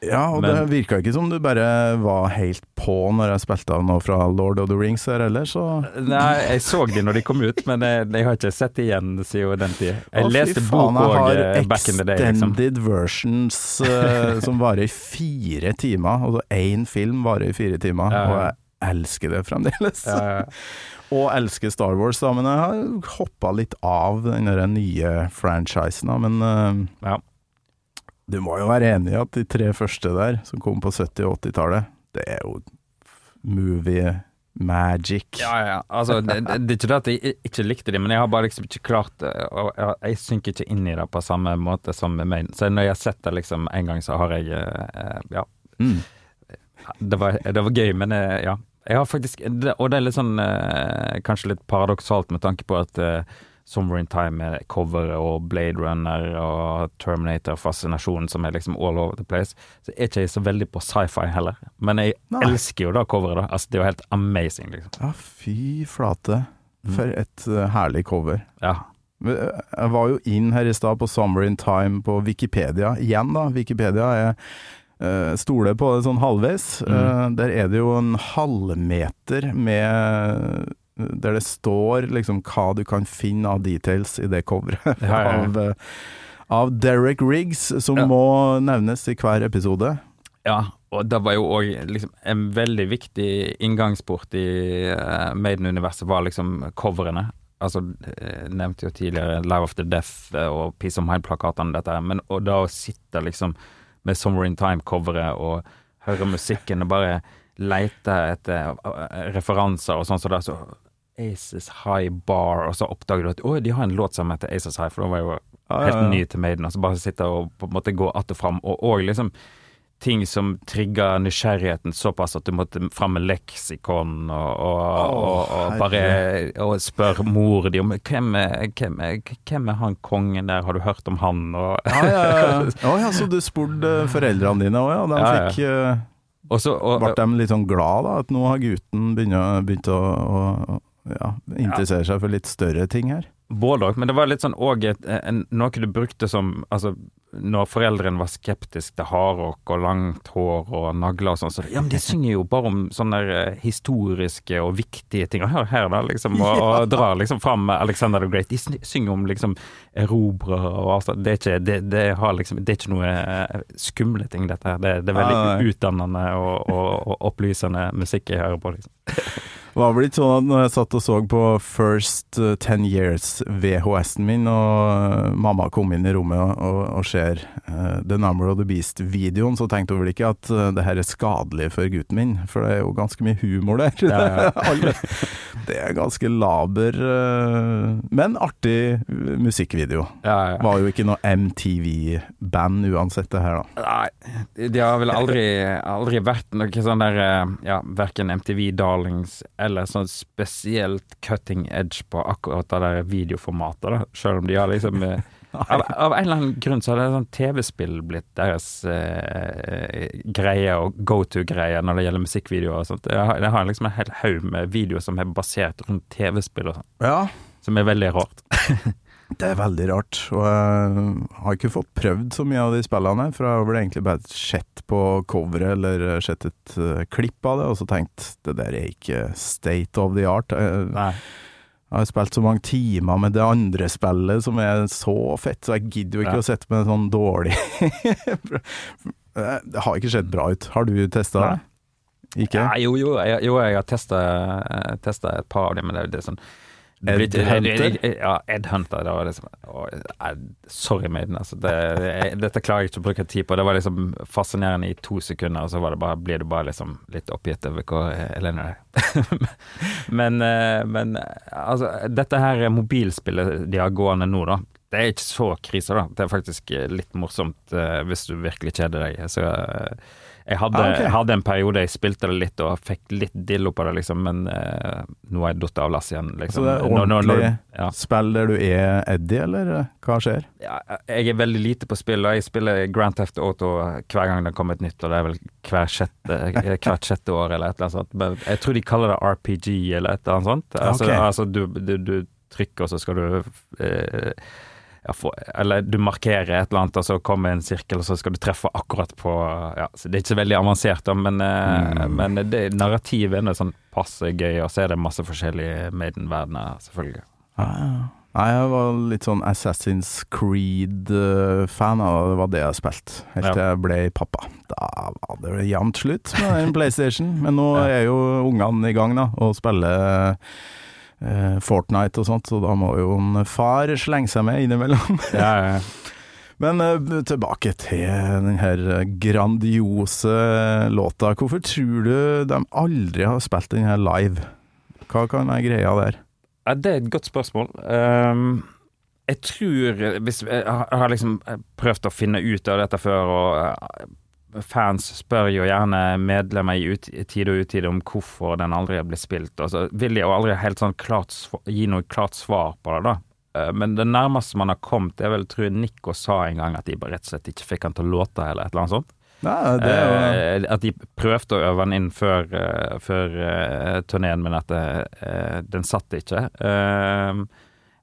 Ja, og Men- det virka ikke som du bare var helt på når jeg spilte av noe fra Lord of the Rings her heller, så Nei, jeg så de når de kom ut, men jeg, jeg har ikke sett de igjen siden den tid. Jeg Å, leste faen, bok jeg òg har back in the day, liksom. Extended versions uh, som varer i fire timer. Altså én film varer i fire timer, Ja, og jeg elsker det fremdeles. Ja, ja. Og elsker Star Wars, da, men jeg har hoppa litt av den nye franchisen. da, Men uh, Ja. Du må jo være enig i at de tre første der, som kom på 70- og 80-tallet, det er jo movie magic. Ja, ja. Altså, det, det, det er ikke det at jeg ikke likte det, men jeg har bare liksom ikke klart det. Og jeg, jeg synker ikke inn i det på samme måte som med meg. Så når jeg har sett det liksom en gang, så har jeg eh, Ja. Mm. Det var, det var gøy, men eh, ja. Jeg har faktisk Og det er litt sånn eh, Kanskje litt paradoksalt med tanke på at Summer in Time med coveret og Blade Runner og Terminator-fascinasjonen som er liksom all over the place. Så er ikke jeg så veldig på sci-fi heller. Men jeg Nei. elsker jo da coveret, da. Altså, det er jo helt amazing, liksom. Ja, fy flate. For et uh, herlig cover. Ja. Eh, Jeg var jo inn her i stad på Summer in Time på Wikipedia. Igjen, da. Wikipedia er uh, stoler på det sånn halvveis. Eh, der er det jo en halvmeter med Der det står liksom hva du kan finne av details i det coveret Ja, ja, av, eh, av Derek Riggs, som Ja. må nevnes i hver episode. Ja, og det var jo òg liksom en veldig viktig inngangsport i uh, Maiden-universet, var liksom coverene. Altså, jeg nevnte jo tidligere Live of the Death eh, og Peace of Mind-plakatene, dette her, men og da å sitte liksom med Summer in Time-coveret og høre musikken og bare leite etter eh, referanser og sånn, så det, så Aces High Bar, og så oppdager du at å, de har en låt som heter Aces High, for da var jo helt ja, ja. ny til Maiden, og så bare sitte og på en måte gå att og fram, og, og liksom ting som trigger nysgjerrigheten såpass at du måtte fram med leksikon og, og, og, og bare og spør mor di om hvem er, hvem, er, hvem er han kongen der, har du hørt om han? Og, Ja, ja, ja. Oh, ja, så du spurte foreldrene dine òg, ja. De Ja, ja. fikk eh, og og, Ble de litt sånn glad da, at nå har gutten begynt, begynt å, å ja, interessere seg for litt større ting her? Både òg, men det var litt sånn òg noe du brukte som Altså, når foreldrene var skeptiske til hardrock og langt hår og nagler og sånn, så Ja, men de synger jo bare om sånne eh, historiske og viktige ting. Og hør her, da, liksom. Og, og drar liksom fram Alexander the Great. De synger om liksom erobrere og alt sånt. Det er ikke, det, det har liksom, det er ikke noe eh, skumle ting, dette her. Det, det er veldig nei. utdannende og, og, og opplysende musikk jeg hører på, liksom. Var ikke sånn at når jeg satt og så på First eh, Ten Years VHS-en min, og eh, mamma kom inn i rommet og, og, og ser uh, The Number of the Beast-videoen, så tenkte hun vel ikke at uh, det her er skadelig for gutten min, for det er jo ganske mye humor der. Ja, ja. Det er ganske laber, uh, men artig musikkvideo. Ja. Var jo ikke noe MTV-band uansett, det her, da. Nei, de har vel aldri, aldri vært noe sånn der Ja, verken MTV Darlings eller sånn spesielt cutting edge på akkurat det der videoformatet, da. Selv om de har liksom eh, av, av en eller annen grunn så har det sånn TV-spill blitt deres eh, greie og go to-greie når det gjelder musikkvideoer og sånt. Jeg har, jeg har liksom en hel haug med videoer som er basert rundt TV-spill og sånn, Ja, som er veldig rart. Det er veldig rart, og jeg har ikke fått prøvd så mye av de spillene, for jeg har vel egentlig bare sett på coveret eller sett et eh, klipp av det, og så tenkt det der er ikke state of the art. Jeg, Nei. jeg har spilt så mange timer med det andre spillet som er så fett, så jeg gidder jo ikke Ja. å sette med sånn dårlig Det har ikke sett bra ut. Har du testa det? Ikke? Ja, jo, jo, jeg, jo, jeg har testa et par av dem, men det, er- det er sånn Ed Hunter? Ja, Ed Hunter. Det var liksom å, eh, Sorry, Maiden. Altså, det, jeg, dette klarer jeg ikke å bruke tid på. Det var liksom fascinerende i to sekunder, og så var det bare, blir du bare liksom litt oppgitt over hvor elendig det er. men, eh, men altså, dette her mobilspillet de har gående nå, da. Det er ikke så krise, da. Det er faktisk eh, litt morsomt eh, hvis du virkelig kjeder deg. Så eh, jeg hadde, Ah, okay. jeg hadde en periode jeg spilte det litt og fikk litt dillo på det, liksom, men eh, nå har jeg datt av lasset igjen. Liksom. Så det er Når- når- når- ordentlig ja. spill der du er Eddie, eller eh, hva skjer? Ja, jeg er veldig lite på spill, og jeg spiller Grand Theft Auto hver gang det kommer et nytt, og det er vel hver sjette, hvert sjette år eller et eller annet sånt. Men jeg tror de kaller det RPG eller et eller annet sånt. Altså, okay. altså du, du, du trykker, og så skal du eh, ja, få, Eller du markerer et eller annet, og så kommer en sirkel, og så skal du treffe akkurat på ja, så Det er ikke så veldig avansert, men, eh, Mm. men det, narrativet er sånn passe gøy, og så er det masse forskjellige Maiden-verdener, selvfølgelig. Ja, Nei, jeg var litt sånn Assassin's Creed-fan, og det var det jeg spilte. Helt til jeg ble pappa. Da var det jevnt slutt med den PlayStation. Men nå Ja. er jo ungene i gang da, og spiller eh, Fortnite og sånt, så da må jo en far slenge seg med innimellom. Ja, ja. Men uh, tilbake til den her grandiose låta. Hvorfor tror du de aldri har spilt den her live? Hva kan være greia der? Ja, det er et godt spørsmål. Um, jeg tror hvis, Jeg har liksom prøvd å finne ut av dette før, og eh, fans spør jo gjerne medlemmer i, ut, i tide og utide om hvorfor den aldri har blitt spilt. Og så vil de jo aldri helt sånn klart gi noe klart svar på det, da. Eh, Men det nærmeste man har kommet, er vel, tror jeg Nico sa en gang at de bare rett og slett ikke fikk han til å låte, eller et eller annet sånt. Nei, det er jo Eh, at de prøvde å øve den inn før, uh, før eh, turneen, men at eh, den satt ikke. Uh,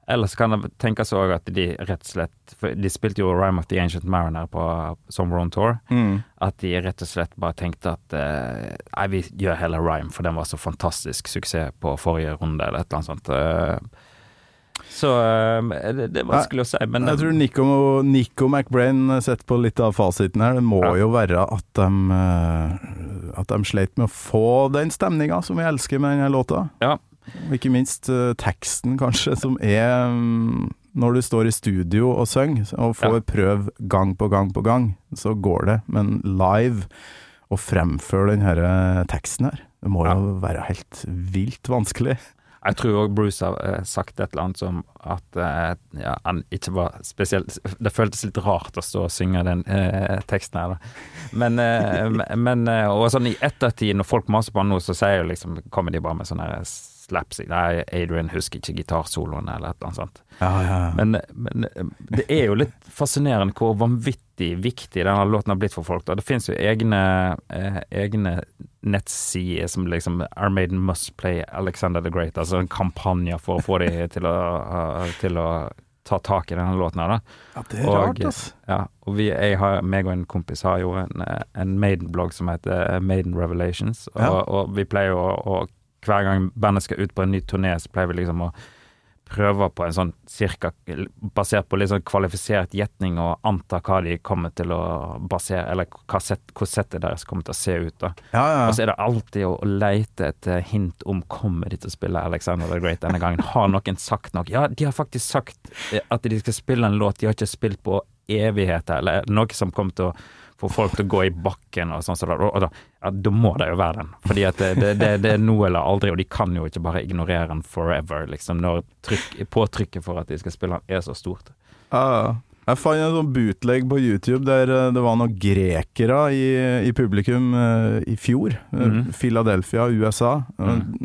Ellers kan det tenkes òg at de rett og slett For de spilte jo Rhyme of the Ancient Mariner på Summer on Tour. mm. At de rett og slett bare tenkte at eh, Nei, vi gjør heller Rhyme, for den var så fantastisk suksess på forrige runde, eller et eller annet sånt. Eh, så eh, det, det er vanskelig å si, men Jeg tror Nico, Nico McBrain setter på litt av fasiten her. Det må Ja. jo være at de, eh, at de sleit med å få den stemninga som vi elsker med denne låta. Ja. Og ikke minst uh, teksten, kanskje, som er um, Når du står i studio og synger, og får Ja. prøve gang på gang på gang, så går det. Men live, å fremføre den her eh, teksten her, det må Ja. jo være helt vilt vanskelig. Jeg tror òg Bruce har eh, sagt et eller annet som at eh, ja, han ikke var spesielt Det føltes litt rart å stå og synge den eh, teksten her, da. Men, eh, men Og sånn i ettertid, når folk maser på han nå, så sier jo liksom kommer de bare med sånne her slapsing. Nei, Adrian husker ikke gitarsoloen, eller et eller annet sånt. Ja, ja. Men, men eh, det er jo litt fascinerende hvor vanvittig viktig denne låten har blitt for folk. Da. Det finnes jo egne, eh, egne nettsider som liksom Our Maiden Must Play Alexander the Great, altså en kampanje for å få dem til å, til å ta tak i denne låten her, da. ja det er Og- rart, altså. Ja, og vi, jeg har, meg og en kompis har jo en, eh, en Maiden-blogg som heter Maiden Revelations, og, Ja. og vi pleier å, å Hver gang bandet skal ut på en ny turné, så pleier vi liksom å prøve på en sånn cirka basert på litt sånn kvalifisert gjetning og anta hva de kommer til å basere Eller hva set, hvor settet deres kommer til å se ut. da. Ja, ja. Og så er det alltid å leite etter hint om kommer de til å spille Alexander the Great denne gangen. Har noen sagt noe? Ja, de har faktisk sagt eh, at de skal spille en låt de har ikke spilt på evigheter, eller noe som kommer til å få folk til å gå i bakken og sånn. Så da, og da, ja, da må det jo være den. Fordi at det, det, det, det er nå eller aldri, og de kan jo ikke bare ignorere den forever, liksom, når trykk, påtrykket for at de skal spille den er så stort. Ja, ja. Jeg fant en sånn bootleg på YouTube der eh, det var noen grekere i, i publikum uh, i fjor. Mm. Philadelphia, USA. Mm.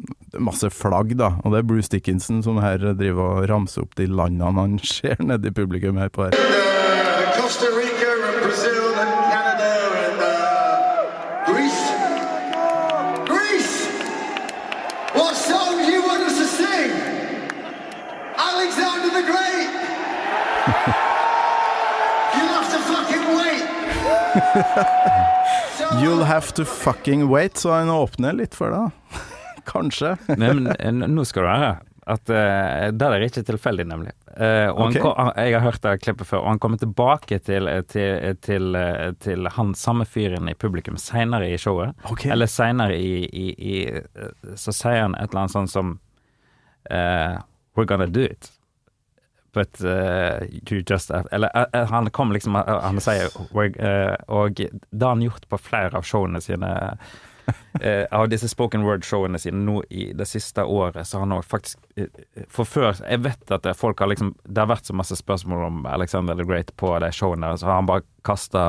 Masse flagg, da. Og det er Bruce Dickinson som her driver og ramser opp de landene han ser nede i publikum her på her. Costa Rica You'll have to fucking wait, så han åpner litt for deg. Kanskje. Nei, men eh, nå skal du høre at uh, det er ikke tilfeldig, nemlig. Uh, og okay. han, ko- han, jeg har hørt det klippet før, og han kommer tilbake til, til, til, til han samme fyren i publikum seinere i showet. Okay. Eller seinere i, i, i Så sier han et eller annet sånt som uh, We're gonna do it. But eh, you just Eller eh, han kom liksom uh, Han sier Og det har han gjort på flere av showene sine. av disse spoken word-showene sine nå i det siste året, så har han òg faktisk For før Jeg vet at det, folk har liksom Det har vært så masse spørsmål om Alexander the Great på de showene, så har han bare kasta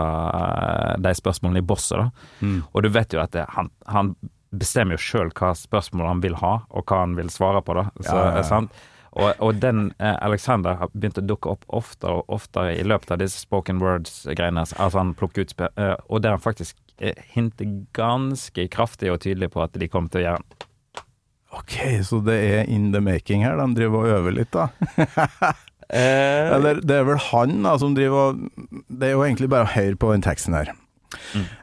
de spørsmålene i bosset, da. Og du vet jo at det, han, han bestemmer jo sjøl hva spørsmål han vil ha, og hva han vil svare på, da. Så, Ja, ja, ja. Sant? Og, og den eh, Alexander har begynt å dukke opp oftere og oftere i løpet av disse spoken words-greiene. Altså han plukker ut eh, Og der han faktisk eh, hinter ganske kraftig og tydelig på at de kommer til å gjøre. Ok, så det er in the making her. De driver og øver litt, da. Eller det er vel han da som driver og Det er jo egentlig bare å høre på den teksten her.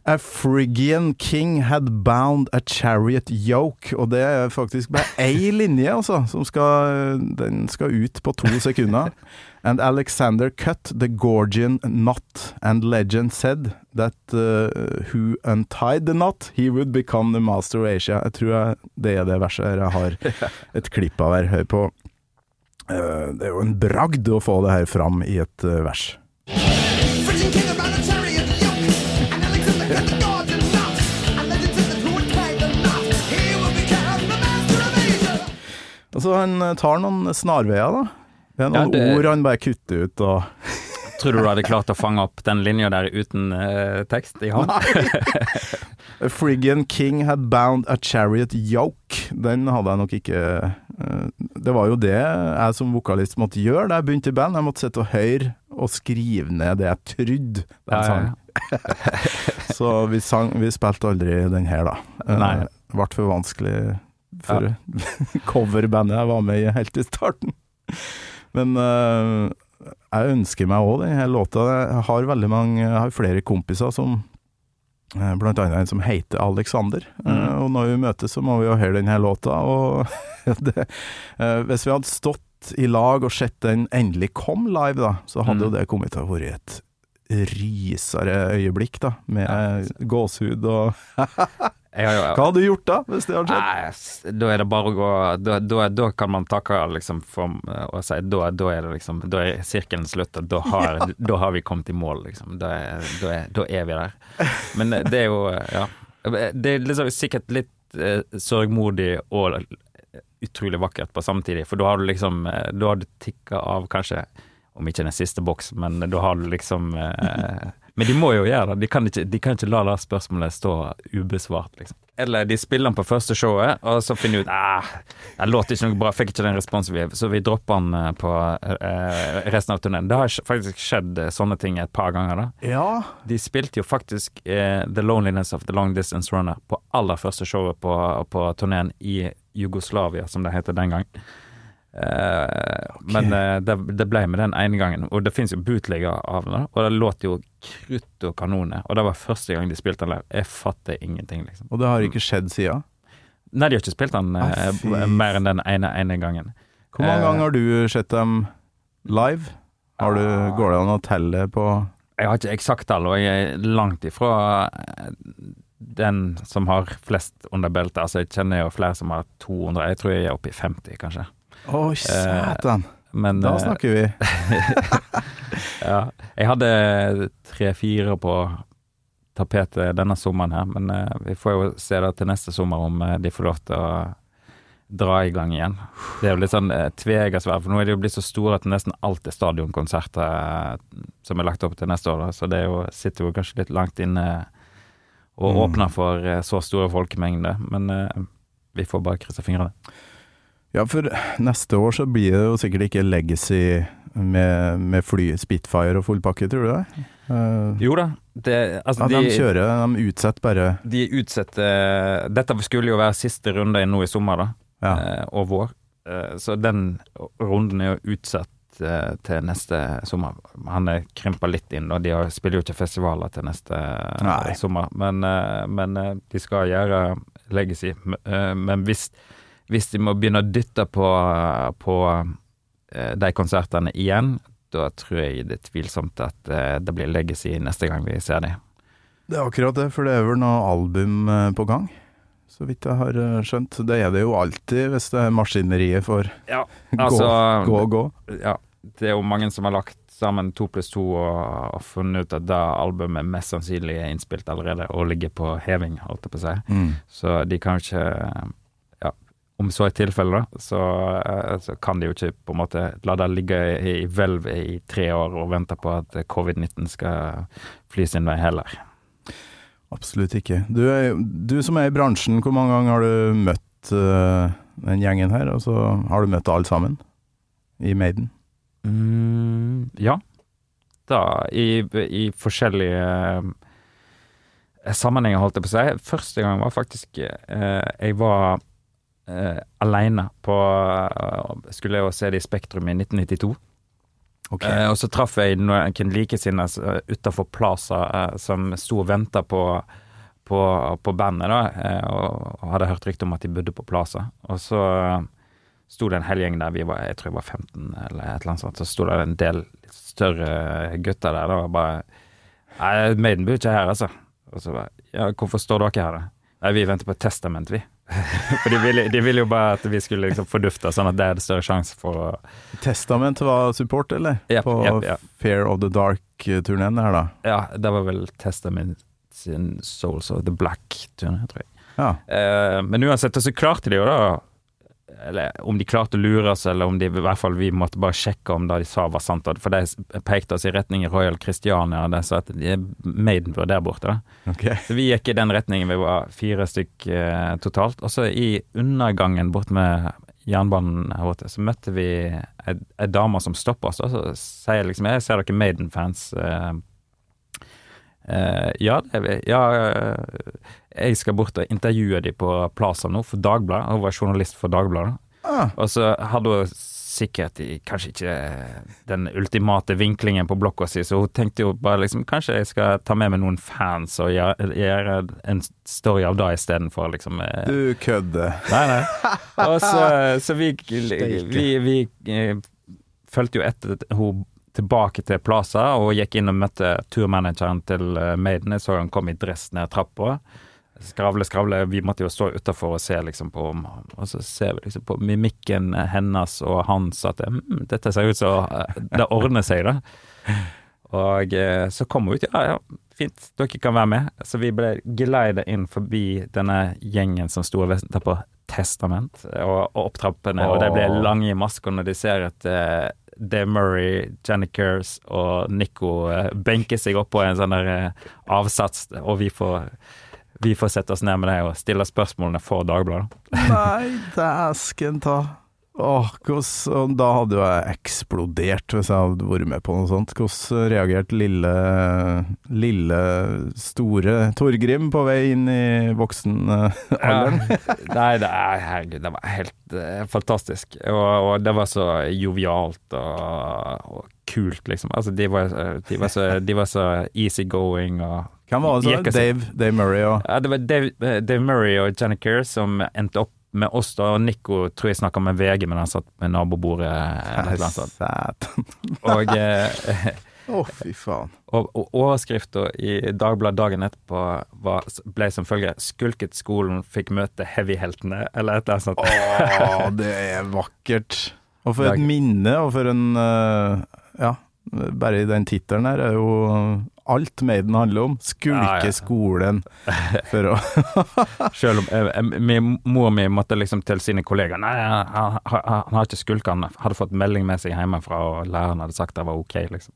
A Phrygian king had bound a chariot yoke, og det er faktisk bare ei linje, altså, som skal Den skal ut på to sekunder. And Alexander cut the Gorgian knot, and legend said that uh, who untied the knot, he would become the master of Asia. Jeg tror jeg, det er det verset jeg har et klipp av her. Hør på. Uh, det er jo en bragd å få det her fram i et uh, vers. Phrygian king around a Altså, han eh, tar noen snarveier, da. Det er noen Ja, det- ord han bare kutter ut og Tror du du hadde klart å fange opp den linja der uten uh, tekst i hånd? A Phrygian king had bound a chariot yoke. Den hadde jeg nok ikke uh, Det var jo det jeg som vokalist måtte gjøre da jeg begynte i band. Jeg måtte sitte og høre og skrive ned det jeg trodde de Ja, ja, sang. Så vi, sang, vi spilte aldri den her, da. Uh, Nei. Ble for vanskelig for coverbandet jeg var med i helt i starten. Men uh, jeg ønsker meg òg denne låta. Jeg har veldig mange Jeg har flere kompiser som eh, Blant annet en som heter Alexander. Eh, Og når vi møtes, så må vi jo høre denne låta. Og det, uh, hvis vi hadde stått i lag og sett den endelig kom live, da, så hadde Mm. jo det kommet til å være et risere øyeblikk, da. Med gåsehud og Jeg har ja. Hva hadde du gjort da, hvis det hadde skjedd? Nei, da er det bare å gå Da, da, da kan man takke liksom for å si da, da er det liksom Da er sirkelen slutt, og da har, da har vi kommet i mål, liksom. Da er, er, da er vi der. Men det er jo Ja. Det er liksom sikkert litt eh, sørgmodig og utrolig vakkert på samtidig, for da har du liksom eh, Da har du tikka av kanskje om ikke den siste boks, men da har du liksom eh, Men de må jo gjøre det. De kan ikke, de kan ikke la det spørsmålet stå ubesvart, liksom. Eller de spiller den på første showet, og så finner de ut ah, det låter ikke noe bra, fikk ikke den responsen vi så vi dropper den eh, på eh, resten av turneen. Det har faktisk skjedd eh, sånne ting et par ganger, da. Ja. De spilte jo faktisk eh, The Loneliness of the Long Distance Runner på aller første showet på, på turneen i Jugoslavia, som det heter den gang. Eh, Men eh, det, det ble med den ene gangen, og det fins jo bootlegger av den, og det låt jo krutt og kanoner, og det var første gang de spilte den der. Jeg fatter ingenting, liksom. Og det har ikke skjedd siden. Nei, de har ikke spilt den Ah, mer enn den ene, ene gangen. Hvor mange Eh. ganger har du sett dem live? Har du, Ah. går det an å telle på Jeg har ikke eksakt tall, og jeg er langt ifra den som har flest under beltet. Altså, jeg kjenner jo flere som har 200, jeg tror jeg er oppe i 50, kanskje. Oi, satan! Men Da eh, snakker vi. ja, jeg hadde tre-fire på tapetet denne sommeren her, men eh, vi får jo se da til neste sommer om eh, de får lov til å dra i gang igjen. Det er jo litt sånn tveeggersverd, for nå er de jo blitt så store at nesten alt er stadionkonserter eh, som er lagt opp til neste år, da. så det jo, sitter jo kanskje litt langt inne og Mm. åpner for eh, så store folkemengder, men eh, vi får bare krysse fingrene. Ja, for neste år så blir det jo sikkert ikke Legacy med, med fly, Spitfire og full pakke, tror du det? Uh, Jo da, det, altså ja, de, kjører, de utsetter bare De utsetter Dette skulle jo være siste runde nå i sommer, da. Ja. eh, og vår. Eh, så den runden er jo utsatt til neste sommer. Han er krympa litt inn, og de spiller jo ikke festivaler til neste Nei. sommer. Men, men de skal gjøre legacy. Men hvis, hvis de må begynne å dytte på, på eh, de konsertene igjen, da tror jeg det er tvilsomt at eh, det blir legacy neste gang vi ser dem. Det er akkurat det, for det er vel noe album eh, på gang, så vidt jeg har skjønt. Det er det jo alltid hvis det er maskineriet for Ja, gå, altså gå og gå. Ja, det er jo mange som har lagt sammen to pluss to og, og funnet ut at da albumet mest sannsynlig er innspilt allerede og ligger på heving, holdt jeg på å si. Mm. Så de kan jo ikke om så er tilfellet, da, så, eh, så kan de jo ikke på en måte la det ligge i, i hvelv i tre år og vente på at covid-19 skal fly sin vei heller. Absolutt ikke. Du, er, du som er i bransjen, hvor mange ganger har du møtt uh, den gjengen her? Og så har du møtt alle sammen i Maiden? Mm, ja. Da, i, i forskjellige uh, sammenhenger, holdt jeg på å si. Første gang var faktisk uh, Jeg var eh, aleine på uh, Skulle jo se det i Spektrum i 1992. Eh, og så traff jeg noen likesinnede utafor Plaza uh, som sto og venta på, på, på bandet, da, og, og hadde hørt rykte om at de bodde på Plaza. Og så sto det en hel gjeng der, vi var, jeg tror jeg var 15 eller et eller annet sånt, så sto det en del større gutter der, da, og bare Nei, Maiden bor ikke her, altså. Og så bare Ja, hvorfor står dere her, da? Nei, vi venter på testament, vi. For de ville, de ville jo bare at vi skulle liksom fordufte, sånn at det det større sjanse for å Testament var support, eller? Yep, på yep, yep. Fair of the Dark-turneen her, da? Ja, det var vel Testament sin Souls of the Black-turné, tror jeg. Ja. Eh, men uansett, så klarte de jo da Eller om de klarte å lure oss, eller om de i hvert fall vi måtte bare sjekke om det de sa var sant. For de pekte oss i retning Royal Christiania, og de sa at de er Maiden der borte. da. Ok. Så vi gikk i den retningen. Vi var fire stykk eh, totalt. Og så i undergangen bort med jernbanen her borte, så møtte vi ei, dame som stoppa oss. Og så sier liksom Jeg ser dere Maiden-fans. Eh, eh, ja, det er vi. Ja, uh, jeg skal bort og intervjue dem på Plaza nå, for Dagbladet. Hun var journalist for Dagbladet. Ah, Og så hadde hun sikkert i, kanskje ikke den ultimate vinklingen på blokka si, så hun tenkte jo bare liksom Kanskje jeg skal ta med meg noen fans og gjøre, gjøre en story av det istedenfor, liksom. eh, du kødder. Nei, nei. Og så, så vi, vi, vi eh, fulgte jo etter hun tilbake til Plaza og gikk inn og møtte turmanageren til eh, Maiden. Jeg så han kom i dress ned trappa. Skravle, skravle. Vi måtte jo stå utafor og se liksom på Og så ser vi liksom på mimikken hennes og hans at mm, dette ser ut som eh, det ordner seg, da. Og eh, så kom hun ut. Ja, ja, fint, dere kan være med. Så vi ble geleida inn forbi denne gjengen som sto og venta på Testament, og, og opptrappene, oh. og de ble lange i masker når de ser eh, Dave Murray, Jenny Kers og Nico eh, benker seg opp på en sånn der eh, avsats, og vi får, vi får sette oss ned med det og stille spørsmålene for Dagbladet. Nei, dæsken ta. Åh, hvordan Da hadde jo jeg eksplodert hvis jeg hadde vært med på noe sånt. Hvordan reagerte lille, lille, store Torgrim på vei inn i voksenalderen? Nei, det er, herregud, det var helt uh, fantastisk. Og, og det var så jovialt og, og kult, liksom. Altså, de var, de var så, de var så easygoing og Hvem var det Dave, Dave Murray og Ja, det var Dave, Dave Murray og Jenny Kerr som endte opp med oss da, og Nico tror jeg snakka med VG, men han satt med nabobordet. Satan. Og, eh, Å, fy faen. og, og overskrifta i Dagbladet dagen etterpå var, ble som følger 'Skulket skolen, fikk møte heavyheltene', eller et eller annet sånt. Å, det er vakkert. Og for et minne, og for en uh, Ja, bare i den tittelen her er jo alt Maiden handler om. Skulke skolen for å Selv om eh, eh, mor mi måtte liksom til sine kollegaer Nei, han, han, har ikke skulka, han hadde fått melding med seg hjemmefra, og læreren hadde sagt det var ok, liksom.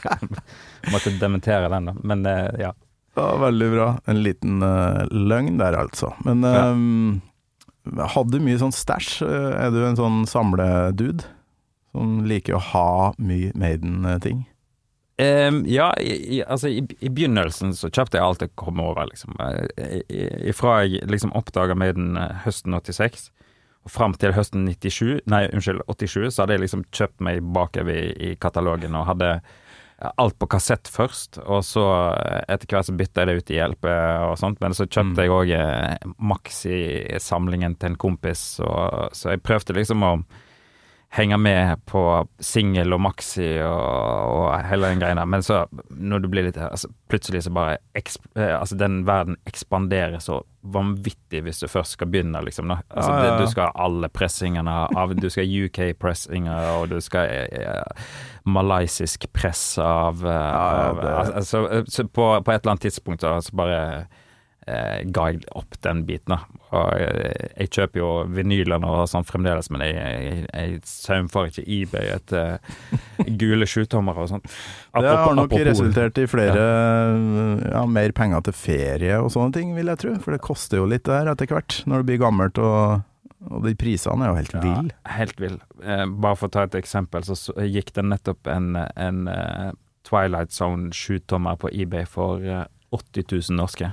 måtte dementere den, da. Men eh, ja. Ja, veldig bra. En liten uh, løgn der, altså. Men Ja. eh, hadde du mye sånn stæsj? Er du en sånn samledude? Som liker å ha mye Maiden-ting? Ehm, ja, i, i, altså i, i begynnelsen så kjøpte jeg alt jeg kom over, liksom. Eh, Ifra jeg liksom oppdaga Maiden eh, høsten 86 og fram til høsten 97, nei, unnskyld, 87, så hadde jeg liksom kjøpt meg bakover i, i katalogen og hadde alt på kassett først, og så eh, etter hvert så bytta jeg det ut i LP og sånt, men så kjøpte jeg òg eh, Maxi-samlingen til en kompis, og, så jeg prøvde liksom å henge med på singel og maxi og, og hele den greia der. Men så, når du blir litt altså, Plutselig så bare eh, Altså, den verden ekspanderer så vanvittig hvis du først skal begynne, liksom. Da. Altså, Ja, ja, ja. Det, du skal ha alle pressingene av Du skal ha UK-pressinger, og du skal eh, malaysisk press av, eh, av det- altså, så på, på et eller annet tidspunkt så, så bare eh, ga jeg opp den biten. da. Og eh, jeg kjøper jo vinylene og sånn fremdeles, men jeg, jeg, jeg saumfarer ikke eBay etter gule sjutommere og sånn. Det har nok apropos- resultert i flere ja. mer penger til ferie og sånne ting, vil jeg tro. For det koster jo litt der etter hvert, når det blir gammelt og, og de prisene er jo helt Ja, helt vill. Eh, bare for å ta et eksempel, så, så gikk det nettopp en, en uh, Twilight Zone sjutommer på eBay for eh, 80 000 norske.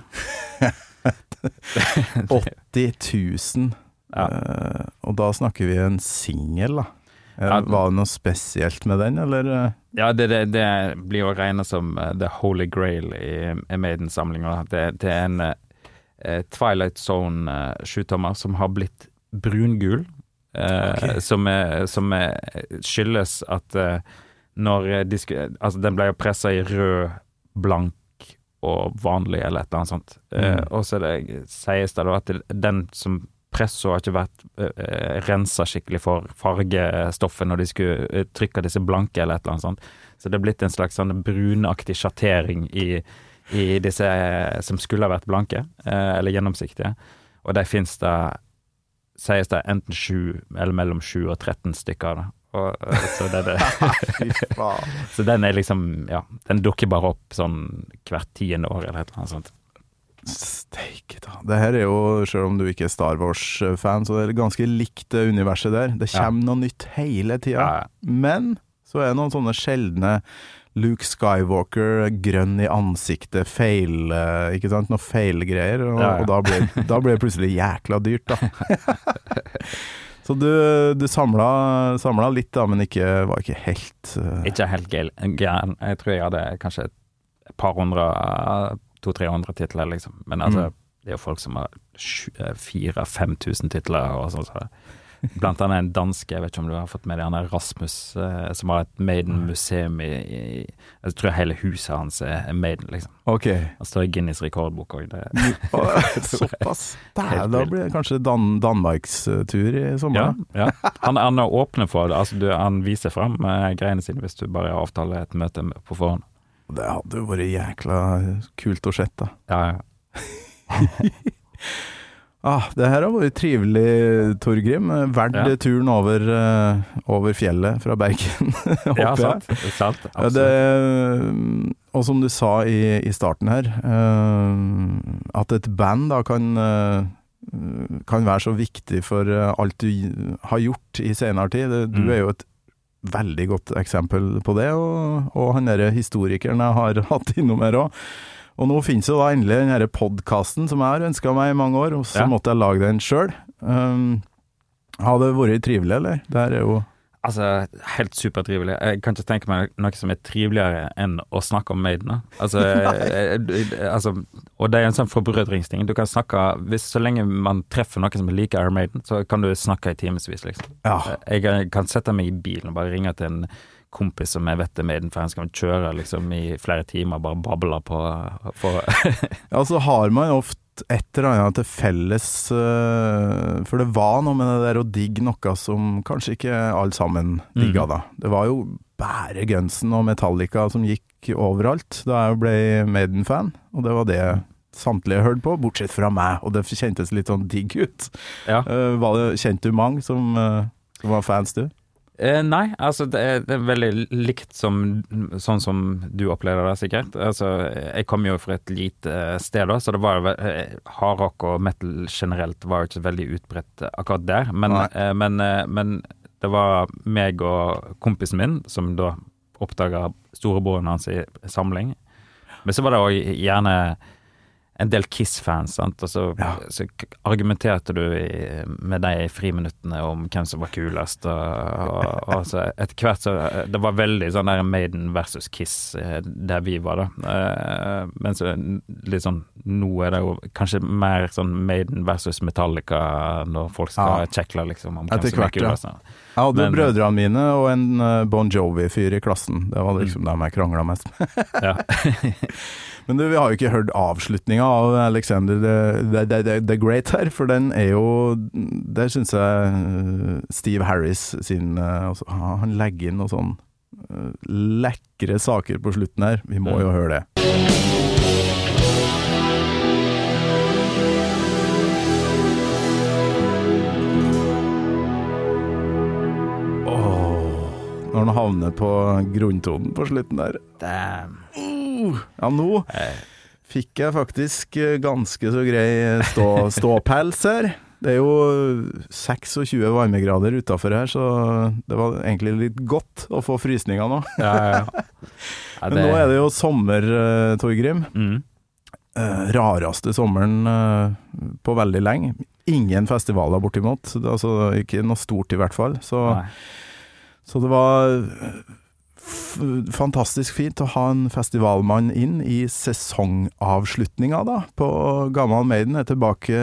80 000. Ja. Uh, og da snakker vi en singel, da. Eh, Ja. Var det noe spesielt med den, eller? eh? Ja, det, det, det blir å regne som the holy grail i, i Maiden-samlinga. Det, det er en uh, Twilight Zone eh, sjutommer som har blitt brungul. Uh, okay. som, er, som er, skyldes at når de Altså, den ble jo pressa i rød, blank og vanlig, eller et eller annet sånt. Eh, Mm. og så sies det da at den som presso har ikke vært eh, rensa skikkelig for fargestoffet når de skulle eh, trykke disse blanke, eller et eller annet sånt. Så det er blitt en slags sånn brunaktig sjattering i, i disse eh, som skulle ha vært blanke, eh, eller gjennomsiktige. Og de fins det, sies det, enten sju, eller mellom sju og 13 stykker det. Og, eh, så, det, er så den er liksom, ja, den dukker bare opp sånn hvert tiende år, eller et eller annet sånt. Steike ta. Det her er jo, selv om du ikke er Star Wars-fan, så det er ganske likt det universet der. Det Ja. kommer noe nytt hele tida. Ja, ja. Men så er det noen sånne sjeldne Luke Skywalker, grønn i ansiktet, feil eh, Ikke sant? Noe feilgreier. Og, Ja, ja. og da blir da blir det plutselig jækla dyrt, da. så du, du samla, samla litt, da, men ikke, var ikke helt uh... Ikke helt gæren. Jeg tror jeg hadde kanskje et par hundre, to-tre hundre titler, liksom. Men altså, Mm. det er jo folk som har fire-fem titler og sånn. Så. Blant annet en danske, jeg vet ikke om du har fått med deg, han er Rasmus, eh, som har et Maiden-museum i, i Jeg tror hele huset hans er Maiden, liksom. Ok. Han står i Guinness rekordbok òg. Såpass. Der, da blir det kanskje Dan Danmarkstur i sommer. Ja, ja. Han, han er åpne for det. Altså, du, han viser fram eh, greiene sine hvis du bare avtaler et møte på forhånd. Det hadde jo vært jækla kult å sett, da. Ja, ja. Ah, det her har vært trivelig, Torgrim. Verdt Ja. turen over, eh, over fjellet fra Bergen, håper ja jeg. sant. sant absolutt. det, og som du sa i, i starten her, uh, at et band da kan, uh, kan være så viktig for eh, alt du har gjort i senere tid. Du Mm. er jo et veldig godt eksempel på det, og, og han derre historikeren jeg har hatt innom her òg. Og nå finnes jo da endelig den denne podkasten som jeg har ønska meg i mange år, og så Ja. måtte jeg lage den sjøl. Um, har det vært trivelig, eller? Det her er jo Altså, helt supertrivelig. Jeg kan ikke tenke meg noe som er triveligere enn å snakke om Maiden. Altså, eh, eh, altså, og det er en sånn forbrødringsting. Du kan snakke hvis, Så lenge man treffer noen som liker Air Maiden, så kan du snakke i timevis, liksom. Ja. Jeg kan sette meg i bilen og bare ringe til en kompis som jeg vet er Maiden-fan, skal kjøre liksom i flere timer, bare babler på for, Ja, så har man ofte et eller annet til felles eh, For det var noe med det der å digge noe som kanskje ikke alle sammen digga, Mhm. da. Det var jo bare Gunsen og Metallica som gikk overalt da jeg ble Maiden-fan, og det var det samtlige hørte på, bortsett fra meg, og det kjentes litt sånn digg ut. Ja. Eh, var det, kjente du mange som, eh, som var fans, du? Eh, nei, altså det er, det er veldig likt som sånn som du opplever det, sikkert. Altså, jeg kom jo fra et lite eh, sted, da, så det var eh, hardrock og metal generelt var jo ikke veldig utbredt akkurat der. Men, eh, men, eh, men det var meg og kompisen min som da oppdaga storebroren hans i samling. Men så var det òg gjerne en del Kiss-fans, sant, og så, Ja. så argumenterte du i, med dem i friminuttene om hvem som var kulest, og, og, og så etter hvert så Det var veldig sånn der Maiden versus Kiss eh, der vi var, da. Eh, Men så litt sånn Nå er det jo kanskje mer sånn Maiden versus Metallica når folk skal Ja. kjekle liksom om hvem som er hvert, ja. kulest. da. Jeg hadde Men- brødrene mine og en eh, Bon Jovi-fyr i klassen. Det var liksom dem jeg krangla mest med. Ja. Men du, vi har jo ikke hørt avslutninga av Alexander the, the, the, the Great her, for den er jo Der syns jeg Steve Harris sin eh, altså, Han legger inn noe sånn eh, lekre saker på slutten her. Vi må jo høre det. Når han havner på grunntonen på slutten der. Damn. Ja, nå Eh, fikk jeg faktisk eh, ganske så grei stå, ståpels her. Det er jo 26 varmegrader utafor her, så det var egentlig litt godt å få frysninger nå. Ja, ja, ja. Men nå er det jo sommer, eh, Torgrim. mm. Uh, rareste sommeren uh, på veldig lenge. Ingen festivaler bortimot. Altså, ikke noe stort i hvert fall. Så, så det var fantastisk fint å ha en festivalmann inn i sesongavslutninga, da. På Gammal Maiden er tilbake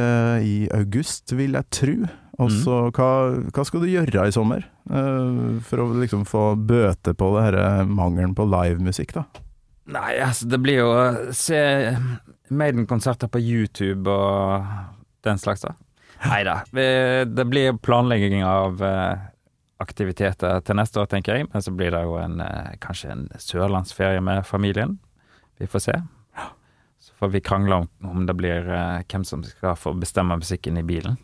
i august, vil jeg tro. Og så hva, hva skal du gjøre i sommer? Uh, for å liksom få bøte på det her mangelen på livemusikk, da. Nei, altså, det blir jo å se Maiden-konserter på YouTube og den slags, da. Nei da. Det blir planlegging av eh, aktiviteter til neste år, tenker jeg. Men så blir det jo en, eh, kanskje en sørlandsferie med familien. Vi får se. Så får vi krangle om, om det blir uh, hvem som skal få bestemme musikken i bilen.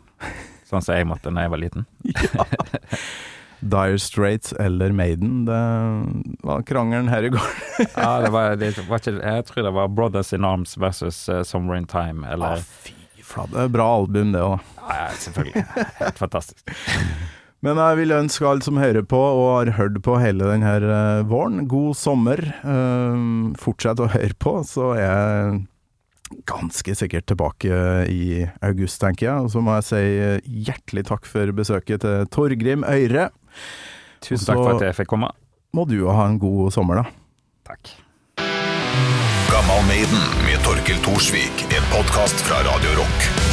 Sånn som jeg måtte da jeg var liten. Dire Straits eller Maiden, det var krangelen her i går. Ja, det var, det var ikke, jeg tror det var Brothers in Arms versus uh, Somewhere in Time, eller fy flate. Bra album, det òg. Ja, ja, selvfølgelig. Helt fantastisk. Men jeg vil ønske alle som hører på og har hørt på hele denne eh, våren, god sommer. Eh, fortsett å høre på, så er jeg ganske sikkert tilbake i august, tenker jeg. Og så må jeg si eh, hjertelig takk for besøket til Torgrim Øyre. Tusen takk for at jeg fikk komme. Må du jo ha en god sommer, da. Takk. Gammal Maiden med Torkil Thorsvik, en podkast fra Radio Rock.